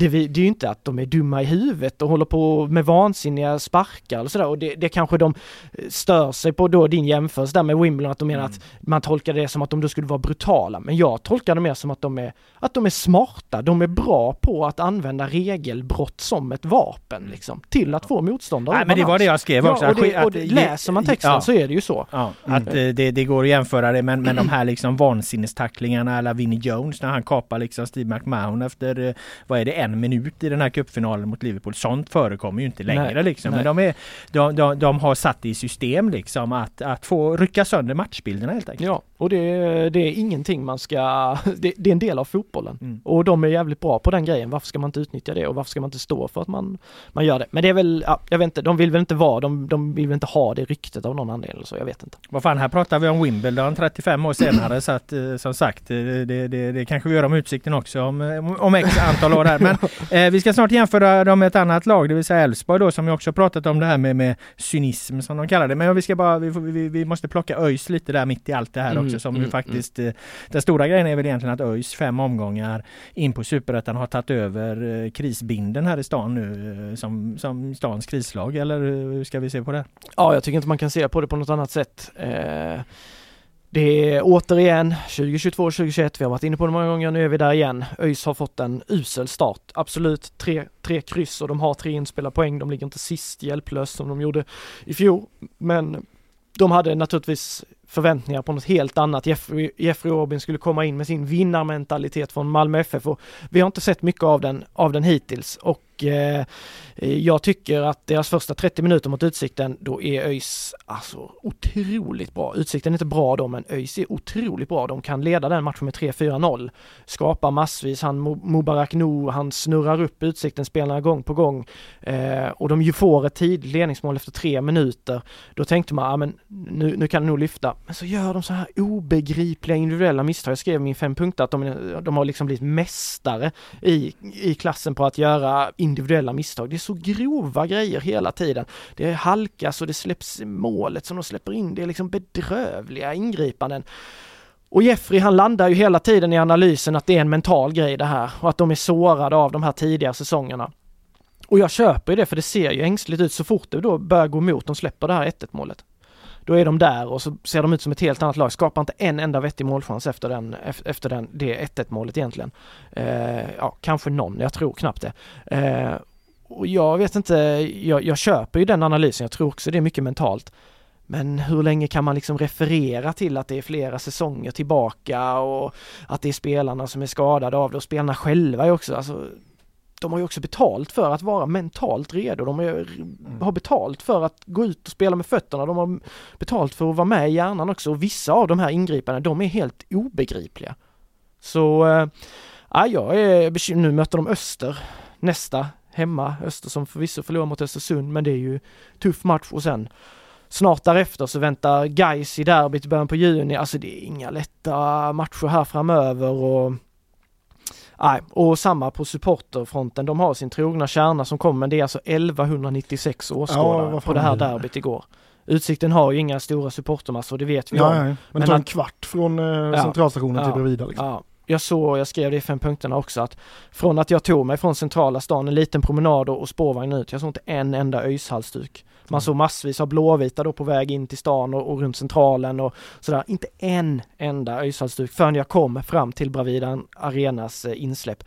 det, det är ju inte att de är dumma i huvudet och håller på med vansinniga sparkar och sådär och det, det kanske de eh, stör sig på då din jämförelse där med Wimbledon att de menar mm. att man tolkar det som att de då skulle vara brutala men jag tolkar det mer som att de är att de är smarta, de är bra på att använda regelbrott som ett vapen liksom till att få motståndare Nej men det var det jag skrev också. Ja, och, det, och det, läser man texten ja, så är det ju så. Ja, mm. att eh, det, det går att jämföra det men, men de här liksom vansinnestacklingarna eller Vinnie Jones när han kapar liksom Steve McMahon efter, eh, vad är det, en minut i den här cupfinalen mot Liverpool. Sånt förekommer ju inte längre nej, liksom. Men de, är, de, de, de, har satt i system liksom att, att få rycka sönder matchbilderna helt enkelt. Ja, och det, det är ingenting man ska... Det, det är en del av fotbollen. Mm. Och de är jävligt bra på den grejen. Varför ska man inte utnyttja det och varför ska man inte stå för att man, man gör det? Men det är väl, ja, jag vet inte, de vill väl inte vara, de, de vill väl inte ha det ryktet av någon anledning så, jag vet inte. Vad fan, här pratar vi om Wimbledon 35 år senare så att eh, som sagt, eh, det, det, det kanske vi gör om Utsikten också om, om x antal år här. Men Eh, vi ska snart jämföra dem med ett annat lag, det vill säga Elfsborg då som vi också pratat om det här med, med cynism som de kallar det. Men vi ska bara, vi, vi, vi måste plocka ÖIS lite där mitt i allt det här mm, också som mm, ju faktiskt mm. Den stora grejen är väl egentligen att ÖIS fem omgångar in på Superettan har tagit över eh, krisbinden här i stan nu eh, som, som stans krislag eller hur ska vi se på det? Ja, jag tycker inte man kan se på det på något annat sätt. Eh det är återigen 2022-2021, vi har varit inne på det många gånger, nu är vi där igen. ÖIS har fått en usel start. Absolut tre, tre kryss och de har tre inspelade poäng. De ligger inte sist hjälplöst som de gjorde i fjol. Men de hade naturligtvis förväntningar på något helt annat. Jeffrey, Jeffrey Robin skulle komma in med sin vinnarmentalitet från Malmö FF och vi har inte sett mycket av den, av den hittills och eh, jag tycker att deras första 30 minuter mot Utsikten, då är ÖIS alltså otroligt bra. Utsikten är inte bra då, men ÖIS är otroligt bra. De kan leda den matchen med 3-4-0. Skapar massvis. Han Mubarak Nu, han snurrar upp Utsikten-spelarna gång på gång eh, och de ju får ett tidigt ledningsmål efter tre minuter. Då tänkte man, ja men nu, nu kan det nog lyfta. Men så gör de så här obegripliga individuella misstag. Jag skrev i min fem punkter att de, de har liksom blivit mästare i, i klassen på att göra individuella misstag. Det är så grova grejer hela tiden. Det halkas och det släpps målet som de släpper in. Det är liksom bedrövliga ingripanden. Och Jeffrey han landar ju hela tiden i analysen att det är en mental grej det här och att de är sårade av de här tidiga säsongerna. Och jag köper det för det ser ju ängsligt ut så fort det då börjar gå emot de släpper det här 1-1 målet. Då är de där och så ser de ut som ett helt annat lag, skapar inte en enda vettig målchans efter, den, efter den, det 1-1 målet egentligen. Eh, ja, kanske någon, jag tror knappt det. Eh, och jag vet inte, jag, jag köper ju den analysen, jag tror också det är mycket mentalt. Men hur länge kan man liksom referera till att det är flera säsonger tillbaka och att det är spelarna som är skadade av det och spelarna själva är också, alltså de har ju också betalt för att vara mentalt redo. De har mm. betalt för att gå ut och spela med fötterna. De har betalt för att vara med i hjärnan också och vissa av de här ingripandena, de är helt obegripliga. Så, äh, jag är bekymrad. Nu möter de Öster nästa hemma. Öster som förvisso förlorar mot Östersund, men det är ju tuff match och sen snart därefter så väntar Gais i derbyt i början på juni. Alltså det är inga lätta matcher här framöver och Nej, och samma på supporterfronten. De har sin trogna kärna som kommer, men det är alltså 1196 åskådare ja, på det här derbyt igår. Utsikten har ju inga stora supportermassor, det vet vi ja, om. Nej, men, men det tar en kvart från eh, ja, centralstationen till bredvid. Liksom. Ja, jag såg, jag skrev det i fem punkterna också, att från att jag tog mig från centrala stan, en liten promenad och spårvagn ut, jag såg inte en enda öjshalsduk. Man mm. såg massvis av blåvita då på väg in till stan och, och runt centralen och sådär. Inte en enda öjshalsduk förrän jag kom fram till Bravida Arenas eh, insläpp.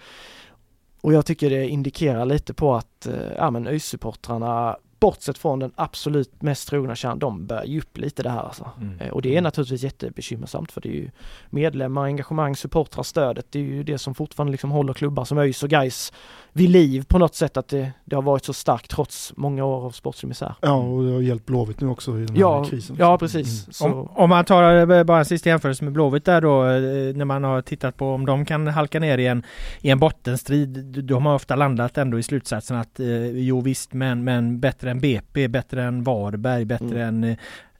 Och jag tycker det indikerar lite på att eh, ja, men ÖIS-supportrarna bortsett från den absolut mest trogna kärnan, de börjar ge upp lite det här alltså. Mm. Eh, och det är naturligtvis jättebekymmersamt för det är ju medlemmar, engagemang, supportrar, stödet, det är ju det som fortfarande liksom håller klubbar som ÖIS och Gais vid liv på något sätt att det, det, har varit så starkt trots många år av sportslig misär. Ja, och det har hjälpt Blåvitt nu också i den här ja, krisen. Ja, precis. Mm. Om, om, man tar eh, bara en sista jämförelse med Blåvitt där då, eh, när man har tittat på om de kan halka ner i en, i en bottenstrid. De har ofta landat ändå i slutsatsen att eh, jo visst, men, men bättre än BP, bättre än Varberg, bättre mm. än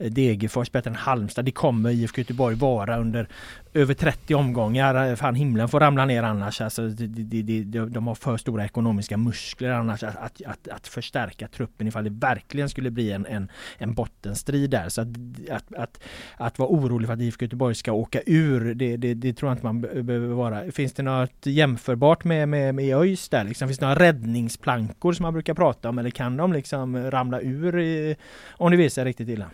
Degerfors bättre än Halmstad. Det kommer IFK Göteborg vara under över 30 omgångar. Eh, fan himlen får ramla ner annars. Alltså, de, de, de, de har för stora ekonomiska muskler annars att, att, att, att, förstärka truppen ifall det verkligen skulle bli en, en, en bottenstrid där. Så att, att, att, att vara orolig för att IFK Göteborg ska åka ur, det, det, det tror jag inte man behöver vara. Finns det något jämförbart med, med, med ÖIS där? Liksom, finns det några räddningsplankor som man brukar prata om eller kan de liksom ramla ur i, om det visar riktigt illa?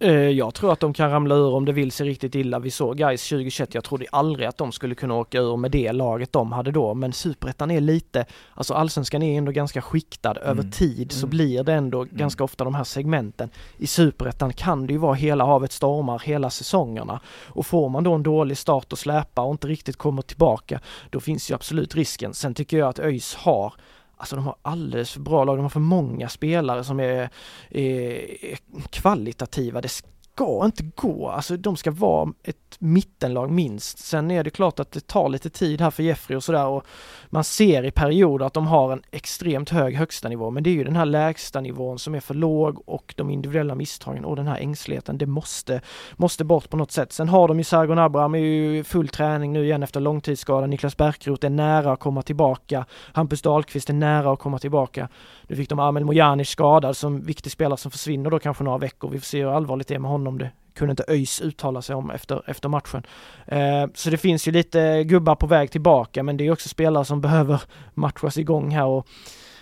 Eh, jag tror att de kan ramla ur om det vill sig riktigt illa. Vi såg guys 2021, jag trodde aldrig att de skulle kunna åka ur med det laget de hade då, men superettan är lite, alltså allsvenskan är ändå ganska skiktad mm. över tid så mm. blir det ändå mm. ganska ofta de här segmenten. I superettan kan det ju vara hela havet stormar hela säsongerna och får man då en dålig start och släpa och inte riktigt kommer tillbaka, då finns ju absolut risken. Sen tycker jag att ÖIS har Alltså de har alldeles för bra lag, de har för många spelare som är, är kvalitativa. Det ska inte gå, alltså de ska vara ett mittenlag minst. Sen är det klart att det tar lite tid här för Jeffrey och sådär och man ser i perioder att de har en extremt hög högsta nivå men det är ju den här lägsta nivån som är för låg och de individuella misstagen och den här ängsligheten, det måste, måste bort på något sätt. Sen har de ju Sargon Abraham är ju full träning nu igen efter långtidsskada. Niklas Bärkroth är nära att komma tillbaka. Hampus Dahlqvist är nära att komma tillbaka. Nu fick de Amel Mojanic skadad som viktig spelare som försvinner då kanske några veckor. Vi får se hur allvarligt det är med honom. Det kunde inte ÖIS uttala sig om efter, efter matchen. Eh, så det finns ju lite gubbar på väg tillbaka men det är också spelare som behöver matchas igång här och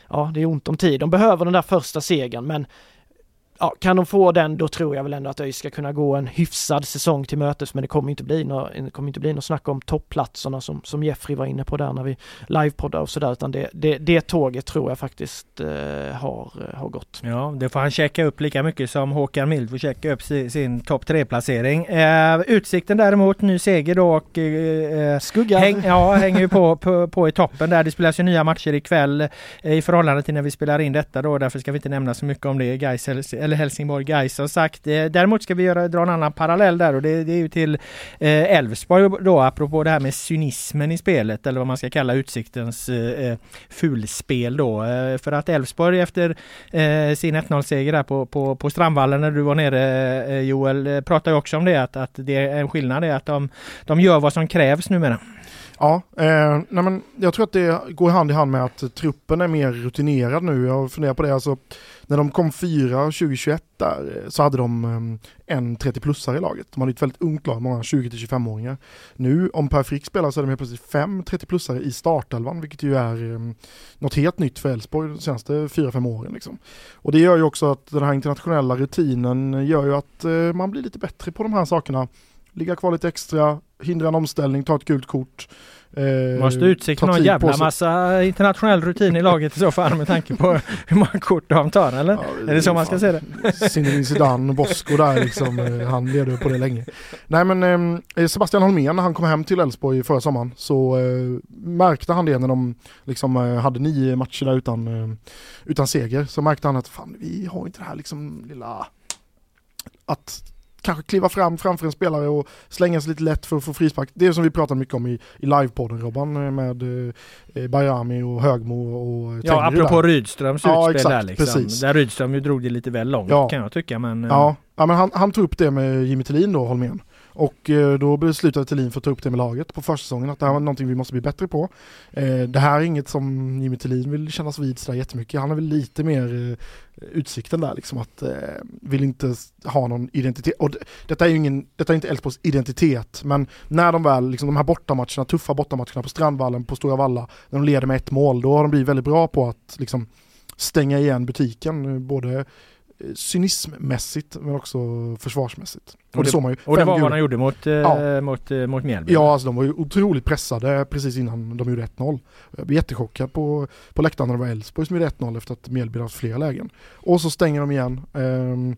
ja, det är ont om tid. De behöver den där första segern men ja, kan de få den då tror jag väl ändå att ÖIS ska kunna gå en hyfsad säsong till mötes men det kommer inte bli något, det kommer inte bli något snack om toppplatserna som, som Jeffrey var inne på där när vi livepoddade och sådär utan det, det, det tåget tror jag faktiskt eh, har, eh, har gått. Ja, det får han checka upp lika mycket som Håkan Mild får checka upp sin, sin topp tre placering. Eh, utsikten däremot, ny seger då och eh, eh Skugga. Häng, ja, hänger ju på, på, på i toppen där. Det spelas ju nya matcher ikväll eh, i förhållande till när vi spelar in detta då. Därför ska vi inte nämna så mycket om det. Gais eller Helsingborg Gais som sagt. Eh, däremot ska vi göra, dra en annan parallell där och det, det är ju till eh, Elfsborg då apropå det här med cynismen i spelet eller vad man ska kalla Utsiktens eh, eh fulspel då. för att Elfsborg efter eh, sin 1-0 seger där på, på, på Strandvallen när du var nere Joel pratar ju också om det att, att det är en skillnad är att de, de gör vad som krävs numera. Ja, eh, nej men jag tror att det går hand i hand med att truppen är mer rutinerad nu. Jag funderar på det, alltså när de kom fyra 2021 där eh, så hade de eh, en 30-plussare i laget. De hade ett väldigt ungt lag, många 20-25-åringar. Nu om Per Frick spelar så är de helt plötsligt fem 30-plussare i startelvan, vilket ju är eh, något helt nytt för Elfsborg de senaste 4-5 åren. Liksom. Och det gör ju också att den här internationella rutinen gör ju att eh, man blir lite bättre på de här sakerna ligga kvar lite extra, hindra en omställning, ta ett gult kort. Eh, Måste Utsikten ha en jävla massa internationell rutin i laget i så fall med tanke på hur många kort de tar eller? Ja, är det så man ska se det? Zinedine Zidane och Bosko där liksom, eh, han levde på det länge. Nej men eh, Sebastian Holmén när han kom hem till Elfsborg förra sommaren så eh, märkte han det när de liksom eh, hade nio matcher där utan, eh, utan seger. Så märkte han att fan vi har inte det här liksom lilla att kanske kliva fram framför en spelare och slänga sig lite lätt för att få frispark. Det är som vi pratade mycket om i, i livepodden Robban eh, med eh, Bajami och Högmo och Ja, apropå där. Rydströms ja, utspel där liksom. Precis. Där Rydström ju drog det lite väl långt ja. kan jag tycka men... Ja, eh. ja men han, han tog upp det med Jimmy Tillin då, Holmén. Och eh, då beslutade Thelin för att ta upp det med laget på försäsongen att det här var någonting vi måste bli bättre på. Eh, det här är inget som Jimmy Thelin vill kännas vid sådär jättemycket. Han har väl lite mer eh, utsikten där liksom att vill inte ha någon identitet. Och detta är ju ingen, detta är inte Elfsborgs identitet men när de väl, liksom de här bortamatcherna, tuffa bortamatcherna på Strandvallen, på Stora Valla, när de leder med ett mål, då har de blivit väldigt bra på att liksom stänga igen butiken, både cynismmässigt men också försvarsmässigt. Och, och det, såg man ju. Och det var vad han gjorde mot, eh, ja. mot, eh, mot Mjällby? Ja, alltså de var ju otroligt pressade precis innan de gjorde 1-0. Jag blev jättechockad på, på läktaren när det var Elfsborg som gjorde 1-0 efter att Mjällby haft flera lägen. Och så stänger de igen. Um,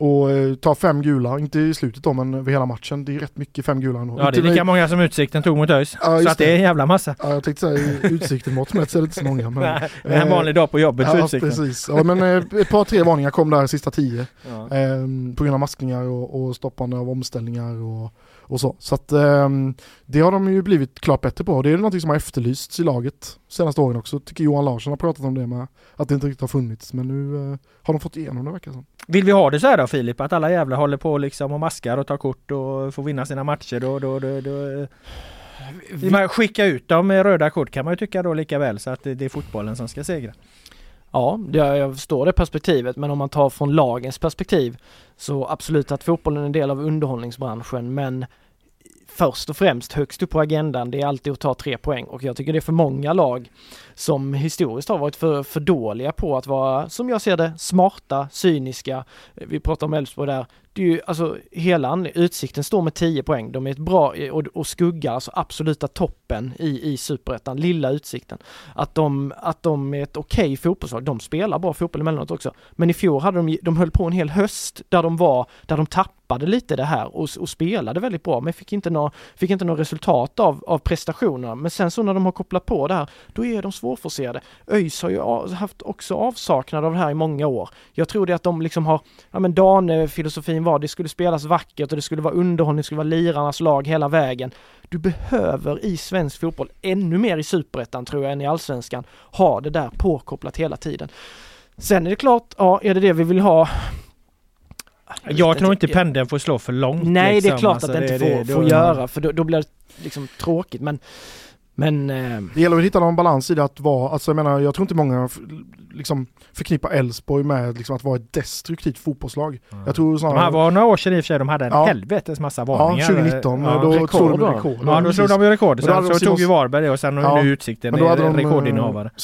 och eh, tar fem gula, inte i slutet då men över hela matchen. Det är rätt mycket fem gula ändå. Ja det är lika många som Utsikten tog mot ÖIS. Ja, så att det är en jävla massa. Ja jag tänkte säga Utsikten mått mätt så är det inte så många. Men, Nej, det är en vanlig dag på jobbet för ja, Utsikten. Precis. Ja men eh, ett par tre varningar kom där sista tio. Ja. Eh, på grund av maskningar och, och stoppande av omställningar och och så. Så att um, det har de ju blivit klart bättre på. Det är någonting som har efterlysts i laget senaste åren också. Tycker Johan Larsson har pratat om det med. Att det inte riktigt har funnits. Men nu uh, har de fått igenom det verkar som. Vill vi ha det så här då Filip? Att alla jävla håller på liksom och maskar och tar kort och får vinna sina matcher då, då, då, då vi... Skicka ut dem med röda kort kan man ju tycka då lika väl så att det är fotbollen som ska segra. Ja, jag förstår det perspektivet men om man tar från lagens perspektiv så absolut att fotbollen är en del av underhållningsbranschen men först och främst högst upp på agendan det är alltid att ta tre poäng och jag tycker det är för många lag som historiskt har varit för, för dåliga på att vara, som jag ser det, smarta, cyniska. Vi pratar om Elfsborg där det är ju, alltså hela Utsikten står med 10 poäng. De är ett bra, och, och skuggar alltså absoluta toppen i, i superettan, lilla Utsikten. Att de, att de är ett okej okay fotbollslag, de spelar bra fotboll emellanåt också. Men i fjol hade de, de höll på en hel höst där de var, där de tappade lite det här och, och spelade väldigt bra men fick inte något, fick inte något resultat av, av prestationerna. Men sen så när de har kopplat på det här, då är de svårforcerade. ÖIS har ju haft också avsaknad av det här i många år. Jag tror det att de liksom har, ja men Dan-filosofin var det skulle spelas vackert och det skulle vara underhållning, det skulle vara lirarnas lag hela vägen. Du behöver i svensk fotboll, ännu mer i superettan tror jag än i allsvenskan, ha det där påkopplat hela tiden. Sen är det klart, ja är det det vi vill ha? Jag tror inte pendeln får slå för långt. Nej liksom. det är liksom. klart alltså, att det inte får, det, får göra för då, då blir det liksom tråkigt men men... Eh... Det gäller att hitta någon balans i det att vara, alltså jag menar jag tror inte många liksom förknippar Elfsborg med liksom att vara ett destruktivt fotbollslag. Mm. Jag tror snarare... De här var några år sedan i och för sig de hade en ja. helvetes massa varningar. Ja, 2019. Ja. Då rekord, slog de rekord. Ja, då slog de ju rekord. Sen så tog ju Varberg det och sen ja. nu Utsikten men då hade de, rekordinnehavare.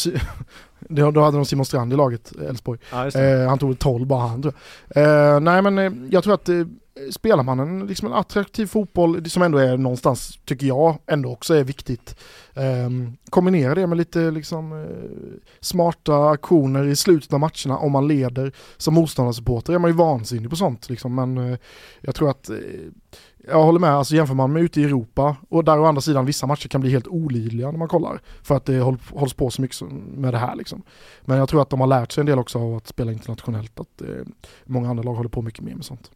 Då hade de Simon Strand i laget, Elfsborg. Ja, eh, han tog 12 bara han tror jag. Eh, nej men eh, jag tror att eh, Eh, spelar man en, liksom en attraktiv fotboll som ändå är någonstans, tycker jag, ändå också är viktigt. Um, kombinera det med lite liksom, uh, smarta aktioner i slutet av matcherna om man leder. Som motståndarsupporter är man ju vansinnig på sånt liksom, men uh, jag tror att uh, jag håller med, alltså jämför man med ute i Europa och där å andra sidan vissa matcher kan bli helt olidliga när man kollar. För att det håll, hålls på så mycket med det här liksom. Men jag tror att de har lärt sig en del också av att spela internationellt. Att många andra lag håller på mycket mer med sånt.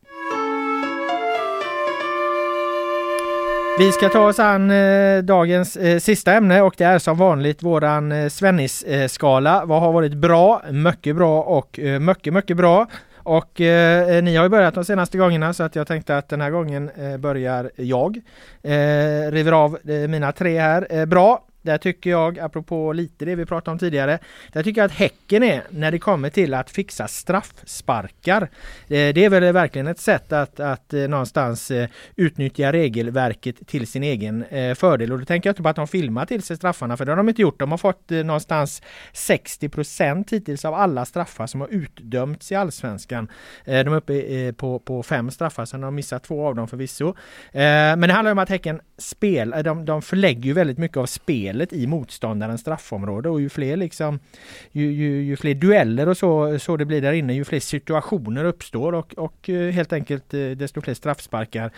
Vi ska ta oss an eh, dagens eh, sista ämne och det är som vanligt våran eh, Svennis-skala. Vad har varit bra, mycket bra och eh, mycket, mycket bra. Och eh, eh ni har ju börjat de senaste gångerna så att jag tänkte att den här gången eh, börjar jag. Eh, river av eh, mina tre här. Eh, bra, där tycker jag, apropå lite det vi pratade om tidigare, där tycker jag att Häcken är när det kommer till att fixa straffsparkar. Eh, det är väl verkligen ett sätt att, att eh, någonstans eh, utnyttja regelverket till sin egen fördel. Och då tänker jag inte på att de filmar till sig straffarna, för det har de inte gjort. De har fått någonstans 60 procent hittills av alla straffar som har utdömts i Allsvenskan. De är uppe på, på fem straffar, sen har de missat två av dem förvisso. Men det handlar om att Häcken spel, eh, de, de förlägger ju väldigt mycket av spelet i motståndarens straffområde och ju fler liksom ju, ju, ju, fler dueller och så, så det blir där inne, ju fler situationer uppstår och, och eh, helt enkelt eh, desto fler straffsparkar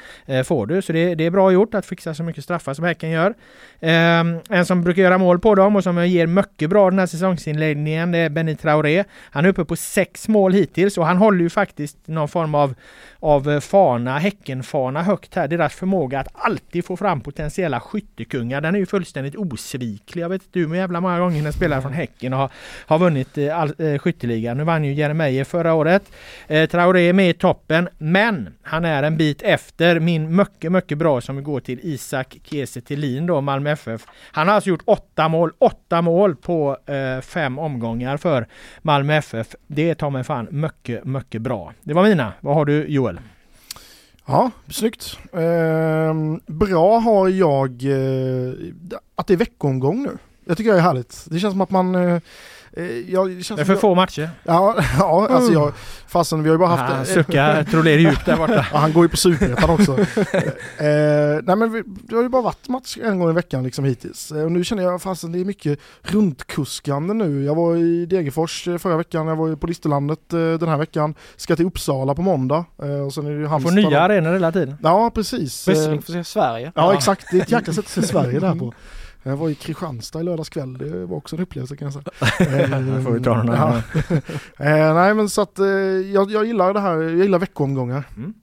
får du. Så det, det, är bra gjort att fixa så mycket straffar som Häcken gör. Ehm, en som brukar göra mål på dem och som ger mycket bra den här säsongsinledningen det är Benny Traoré. Han är uppe på sex mål hittills och han håller ju faktiskt någon form av av eh, fana, Häckenfana högt här. Deras förmåga att alltid få fram potentiella skyttekungar, den är ju fullständigt osviklig. Jag vet inte hur jävla många gånger en spelare från Häcken har, har vunnit eh, all, eh, skytteligan. Nu vann ju Jeremejeff förra året. Eh, Traoré är med i toppen, men han är en bit efter min mycket, mycket bra som går till Isak Kiese Thelin då, Malmö FF. Han har alltså gjort åtta mål, åtta mål på eh, fem omgångar för Malmö FF. Det är ta mig fan mycket, mycket bra. Det var mina. Vad har du Joel? Ja, snyggt. Eh, bra har jag eh, att det är veckomgång nu. Det tycker jag är härligt. Det känns som att man eh, Eh, jag, det, det är för jag, få matcher. Ja, ja alltså jag, fasen vi har ju bara haft... Han suckar trollerar djupt där borta. ja, han går ju på superettan också. eh, nej men vi, det har ju bara varit match en gång i veckan liksom hittills. Eh, och nu känner jag fasen det är mycket runtkuskande nu. Jag var i Degerfors eh, förra veckan, jag var på Listerlandet eh, den här veckan. Ska till Uppsala på måndag. Eh, och sen är det Halmstad. får nya arenor hela tiden. Ja, precis. Wrestling får se Sverige. Ja, exakt, det är ett jäkla sätt att se Sverige där på. Jag var i Kristianstad i lördags kväll, det var också en upplevelse kan jag säga. eh, får vi ta den ja. eh, Nej men så att eh, jag, jag gillar det här, jag gillar veckoomgångar. Mm.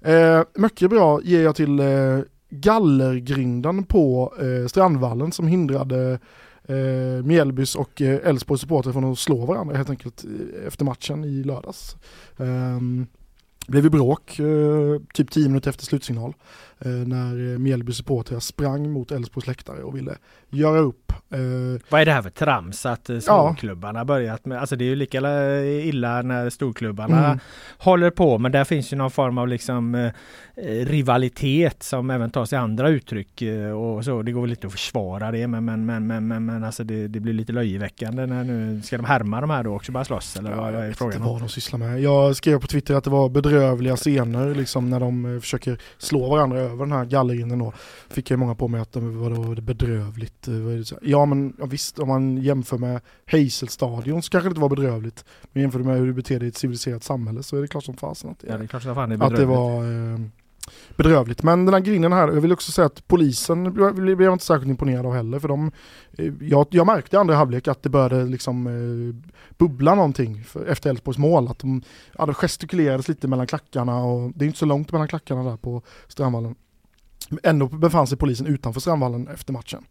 Eh, mycket bra ger jag till eh, gallergrinden på eh, Strandvallen som hindrade eh, Mjällbys och eh, Elfsborgs supporter från att slå varandra helt enkelt eh, efter matchen i lördags. Eh, blev ju bråk eh, typ 10 minuter efter slutsignal. Eh, när Mjällby supportrar sprang mot Elfsborgs läktare och ville göra upp. Eh, Vad är det här för trams att eh, småklubbarna ja. börjat med? Alltså det är ju lika illa när storklubbarna mm. håller på men där finns ju någon form av liksom rivalitet som även tar sig andra uttryck och så. Det går väl lite att försvara det men men men men, men, men alltså det, det, blir lite löjeväckande när nu ska de härma de här då också bara slåss eller ja, vad, vad är frågan? Jag vet inte vad de sysslar med. Jag skrev på Twitter att det var bedrövliga scener liksom när de försöker slå varandra över den här gallerinden då fick jag många på mig att de var bedrövligt. Eh, ja men ja, visst, om man jämför med Hazelstadion så kanske det inte var bedrövligt. Men jämför med hur du beter dig i ett civiliserat samhälle så är det klart som fasen att det, ja, det, är klart som fan är att det var eh, bedrövligt. Men den här grinden här, jag vill också säga att polisen blev jag inte särskilt imponerad av heller. För de, eh, jag, jag märkte i andra halvlek att det började liksom eh, bubbla någonting för, efter Elfsborgs mål. Att de, ja, det gestikulerades lite mellan klackarna och det är inte så långt mellan klackarna där på Strandvallen. Ändå befann sig polisen utanför Strandvallen efter matchen.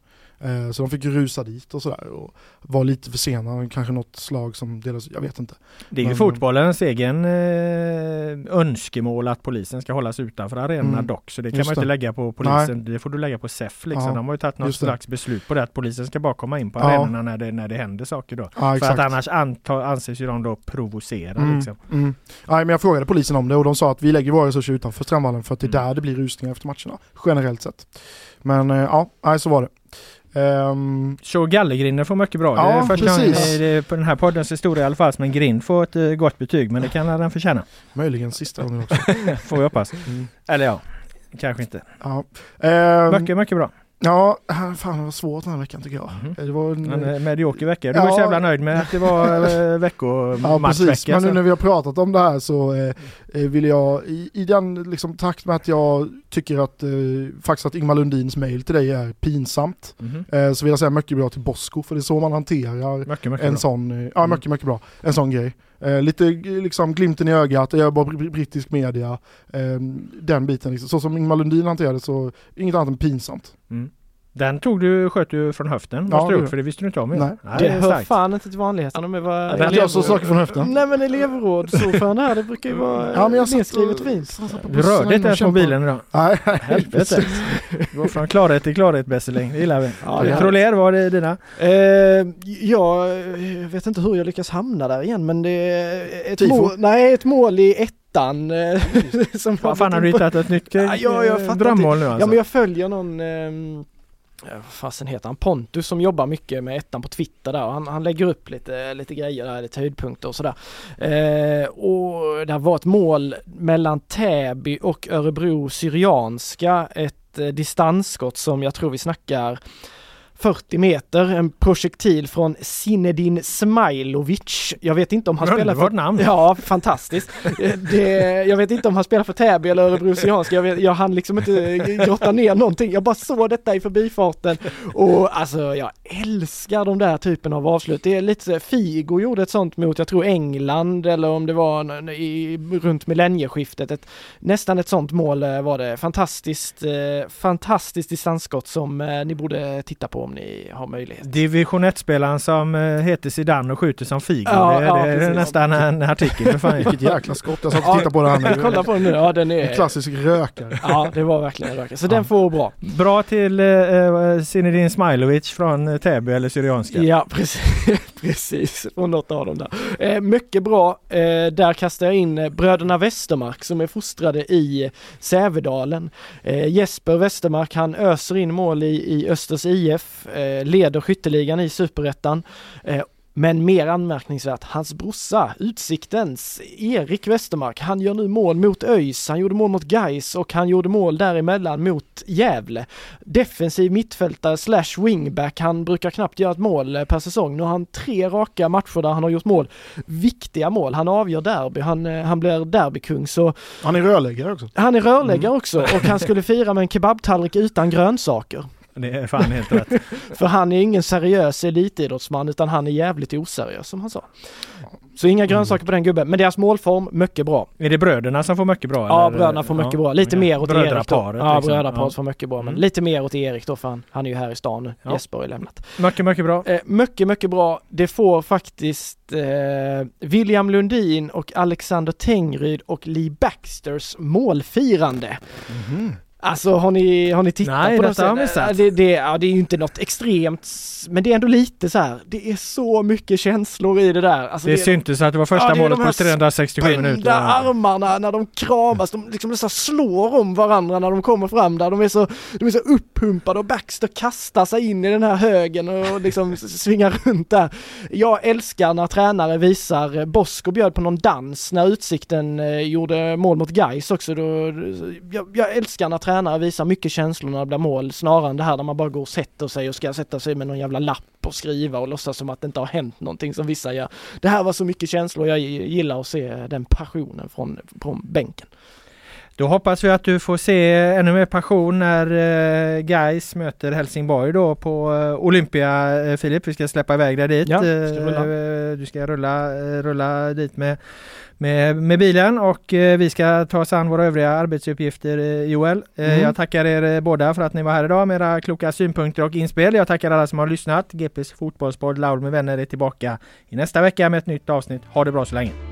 Eh, så de fick rusa dit och sådär och var lite för sena, kanske något slag som delades, jag vet inte. Det är ju fotbollens egen eh, önskemål att polisen ska hållas utanför arenorna mm, dock, så det kan man inte lägga på polisen, Nej. det får du lägga på SEF liksom. Ja, de har ju tagit något slags beslut på det att polisen ska bara komma in på ja. arenorna när det, när det händer saker då. Ja, För att annars anta, anses ju de då provocera mm, liksom. Mm. Nej men jag frågade polisen om det och de sa att vi lägger våra resurser utanför Strandvallen för att det är mm. där det blir rusningar efter matcherna, generellt sett. Men eh, ja, så var det. Um, så Gallergrinden får mycket bra. Ja, det är första gången på den här poddens historia i alla fall som en grind får ett uh, gott betyg men det kan den förtjäna. Möjligen sista gången också. får vi hoppas. Mm. Eller ja, kanske inte. Ja. Um, mycket, mycket bra. Ja, fan det var svårt den här veckan tycker jag. Mhm. Det var en, En eh, medioker vecka. Du Ja. var så jävla nöjd med att det var eh, veckomatchvecka. Ja precis, men nu när vi har pratat om det här så eh, eh, vill jag i, i den liksom, takt med att jag tycker att eh, faktiskt att Ingmar Lundins mail till dig är pinsamt. Mhm. Eh, så vill jag säga mycket bra till Bosko för det är så man hanterar Mycket, mycket en bra. sån, eh, ja Mm. mycket mycket bra, en sån grej. Eh, lite eh, liksom glimten i ögat, jag bara br- brittisk media, eh, den biten liksom. Så som Ingmar Lundin hanterade så, inget annat än pinsamt. Mm. Den tog du, sköt du från höften, Ja, måste du det- för det visste du inte om ju. Nej. Det är hör starkt. fan inte till vanligheterna med vad... det att jag så saker från höften. Nej men elevrådsordförande här, det brukar ju vara Ja, men jag satt nedskrivet fint. satt på Du rörde inte ens mobilen idag. Nej, Helvete. Gå från klarhet till klarhet Besseling, det gillar vi. Ja, det Ja, Troller, vad är dina? Eh, jag eh, vet inte hur jag lyckas hamna där igen men det är ett Tifo? mål, nej ett mål i ettan. eh, som Vad fan har du hittat ett nytt Ja, ja, jag eh, fattar drömmål nu alltså? Ja men jag följer någon, eh, Eh, vad fasen heter han, Pontus som jobbar mycket med ettan på Twitter där. Och han, han lägger upp lite, lite grejer där, lite höjdpunkter och sådär. Eh, och det var ett mål mellan Täby och Örebro Syrianska, ett eh, distansskott som jag tror vi snackar 40 meter, en projektil från Zinedine Smailovic. Jag vet inte om han spelar för... namn. Ja, fantastiskt. Det, jag vet inte om han spelar för Täby eller Örebro Syrianska. Jag, vet, jag hann liksom inte grotta ner någonting. Jag bara såg detta i förbifarten och alltså jag älskar de där typen av avslut. Det är lite Figo gjorde ett sånt mot, jag tror England eller om det var i, runt millennieskiftet. Ett, nästan ett sånt mål eh, var det. Fantastiskt, eh, fantastiskt distansskott som eh, ni borde titta på om ni har möjlighet. Division 1-spelaren som eh, heter Zidane och skjuter som Figo. Ja, det, ja, det är nästan en artikel för fan. vilket jäkla skott. Jag satt och tittade på det här nu. Kolla på den nu, ja den En är... klassisk rökare. Ja det var verkligen en rökare. Så den får bra. Bra till eh, eh, Zinedine Smailovic från eh, Täby eller Syrianska. Ja precis, precis från något av dem där. Eh, mycket bra, eh, där kastar jag in bröderna Westermark som är fostrade i Sävedalen. Eh, Jesper Westermark han öser in mål i, i Östers IF, eh, leder skytteligan i superettan. Eh, men mer anmärkningsvärt, hans brorsa, Utsiktens, Erik Westermark, han gör nu mål mot ÖIS, han gjorde mål mot Gais och han gjorde mål däremellan mot Gävle. Defensiv mittfältare slash wingback, han brukar knappt göra ett mål eh, per säsong. Nu har han tre raka matcher där han har gjort mål. Viktiga mål, han avgör derby, han, han blir derbykung så Han är rörläggare också. han är rörläggare också och han skulle fira med en kebabtallrik utan grönsaker. Det är fan helt rätt. För han är ingen seriös elitidrottsman utan han är jävligt oseriös som han sa. Så inga grönsaker på den gubben, men deras målform, mycket bra. Är det bröderna som får mycket bra? Ja, eller? bröderna får mycket Ja, bra. Lite okej. mer åt Erik då. Brödraparet, Ja, liksom. brödraparet Ja. får mycket bra, men Mm. lite mer åt Erik då för han, han är ju här i stan nu. Ja. Jesper har ju lämnat. Mycket, mycket bra. Eh, mycket, mycket bra. Det får faktiskt eh, William Lundin och Alexander Tengryd och Lee Baxters målfirande. Alltså har ni, har ni tittat Nej, på detta har sett. Det, det, ja, det är ju inte något extremt, men det är ändå lite så här. det är så mycket känslor i det där. Alltså, Det syntes att det var första Ja, det målet de på 367 spända minuter. armarna när de kramas, de liksom nästan slår om varandra när de kommer fram där. De är så, de är så uppumpade och Baxter kastar sig in i den här högen och liksom svingar runt där. Jag älskar när tränare visar, Bosko bjöd på någon dans när Utsikten eh, gjorde mål mot Gais också. Då, jag, jag älskar när tränare visar mycket känslor när det blir mål snarare än det här där man bara går och sätter sig och ska sätta sig med någon jävla lapp och skriva och låtsas som att det inte har hänt någonting som vissa gör. Det här var så mycket känslor, jag gillar att se den passionen från, från bänken. Då hoppas vi att du får se ännu mer passion när uh, Guys möter Helsingborg då på eh, Olympia eh, Filip. Vi ska släppa iväg dig dit. Ja, ska Eh, eh, du ska rulla, eh, rulla dit med, med, med bilen och eh, vi ska ta oss an våra övriga arbetsuppgifter eh, Joel. Eh, Mm. Jag tackar er eh, båda för att ni var här idag med era kloka synpunkter och inspel. Jag tackar alla som har lyssnat. GPs fotbollspodd Laul med vänner är tillbaka i nästa vecka med ett nytt avsnitt. Ha det bra så länge!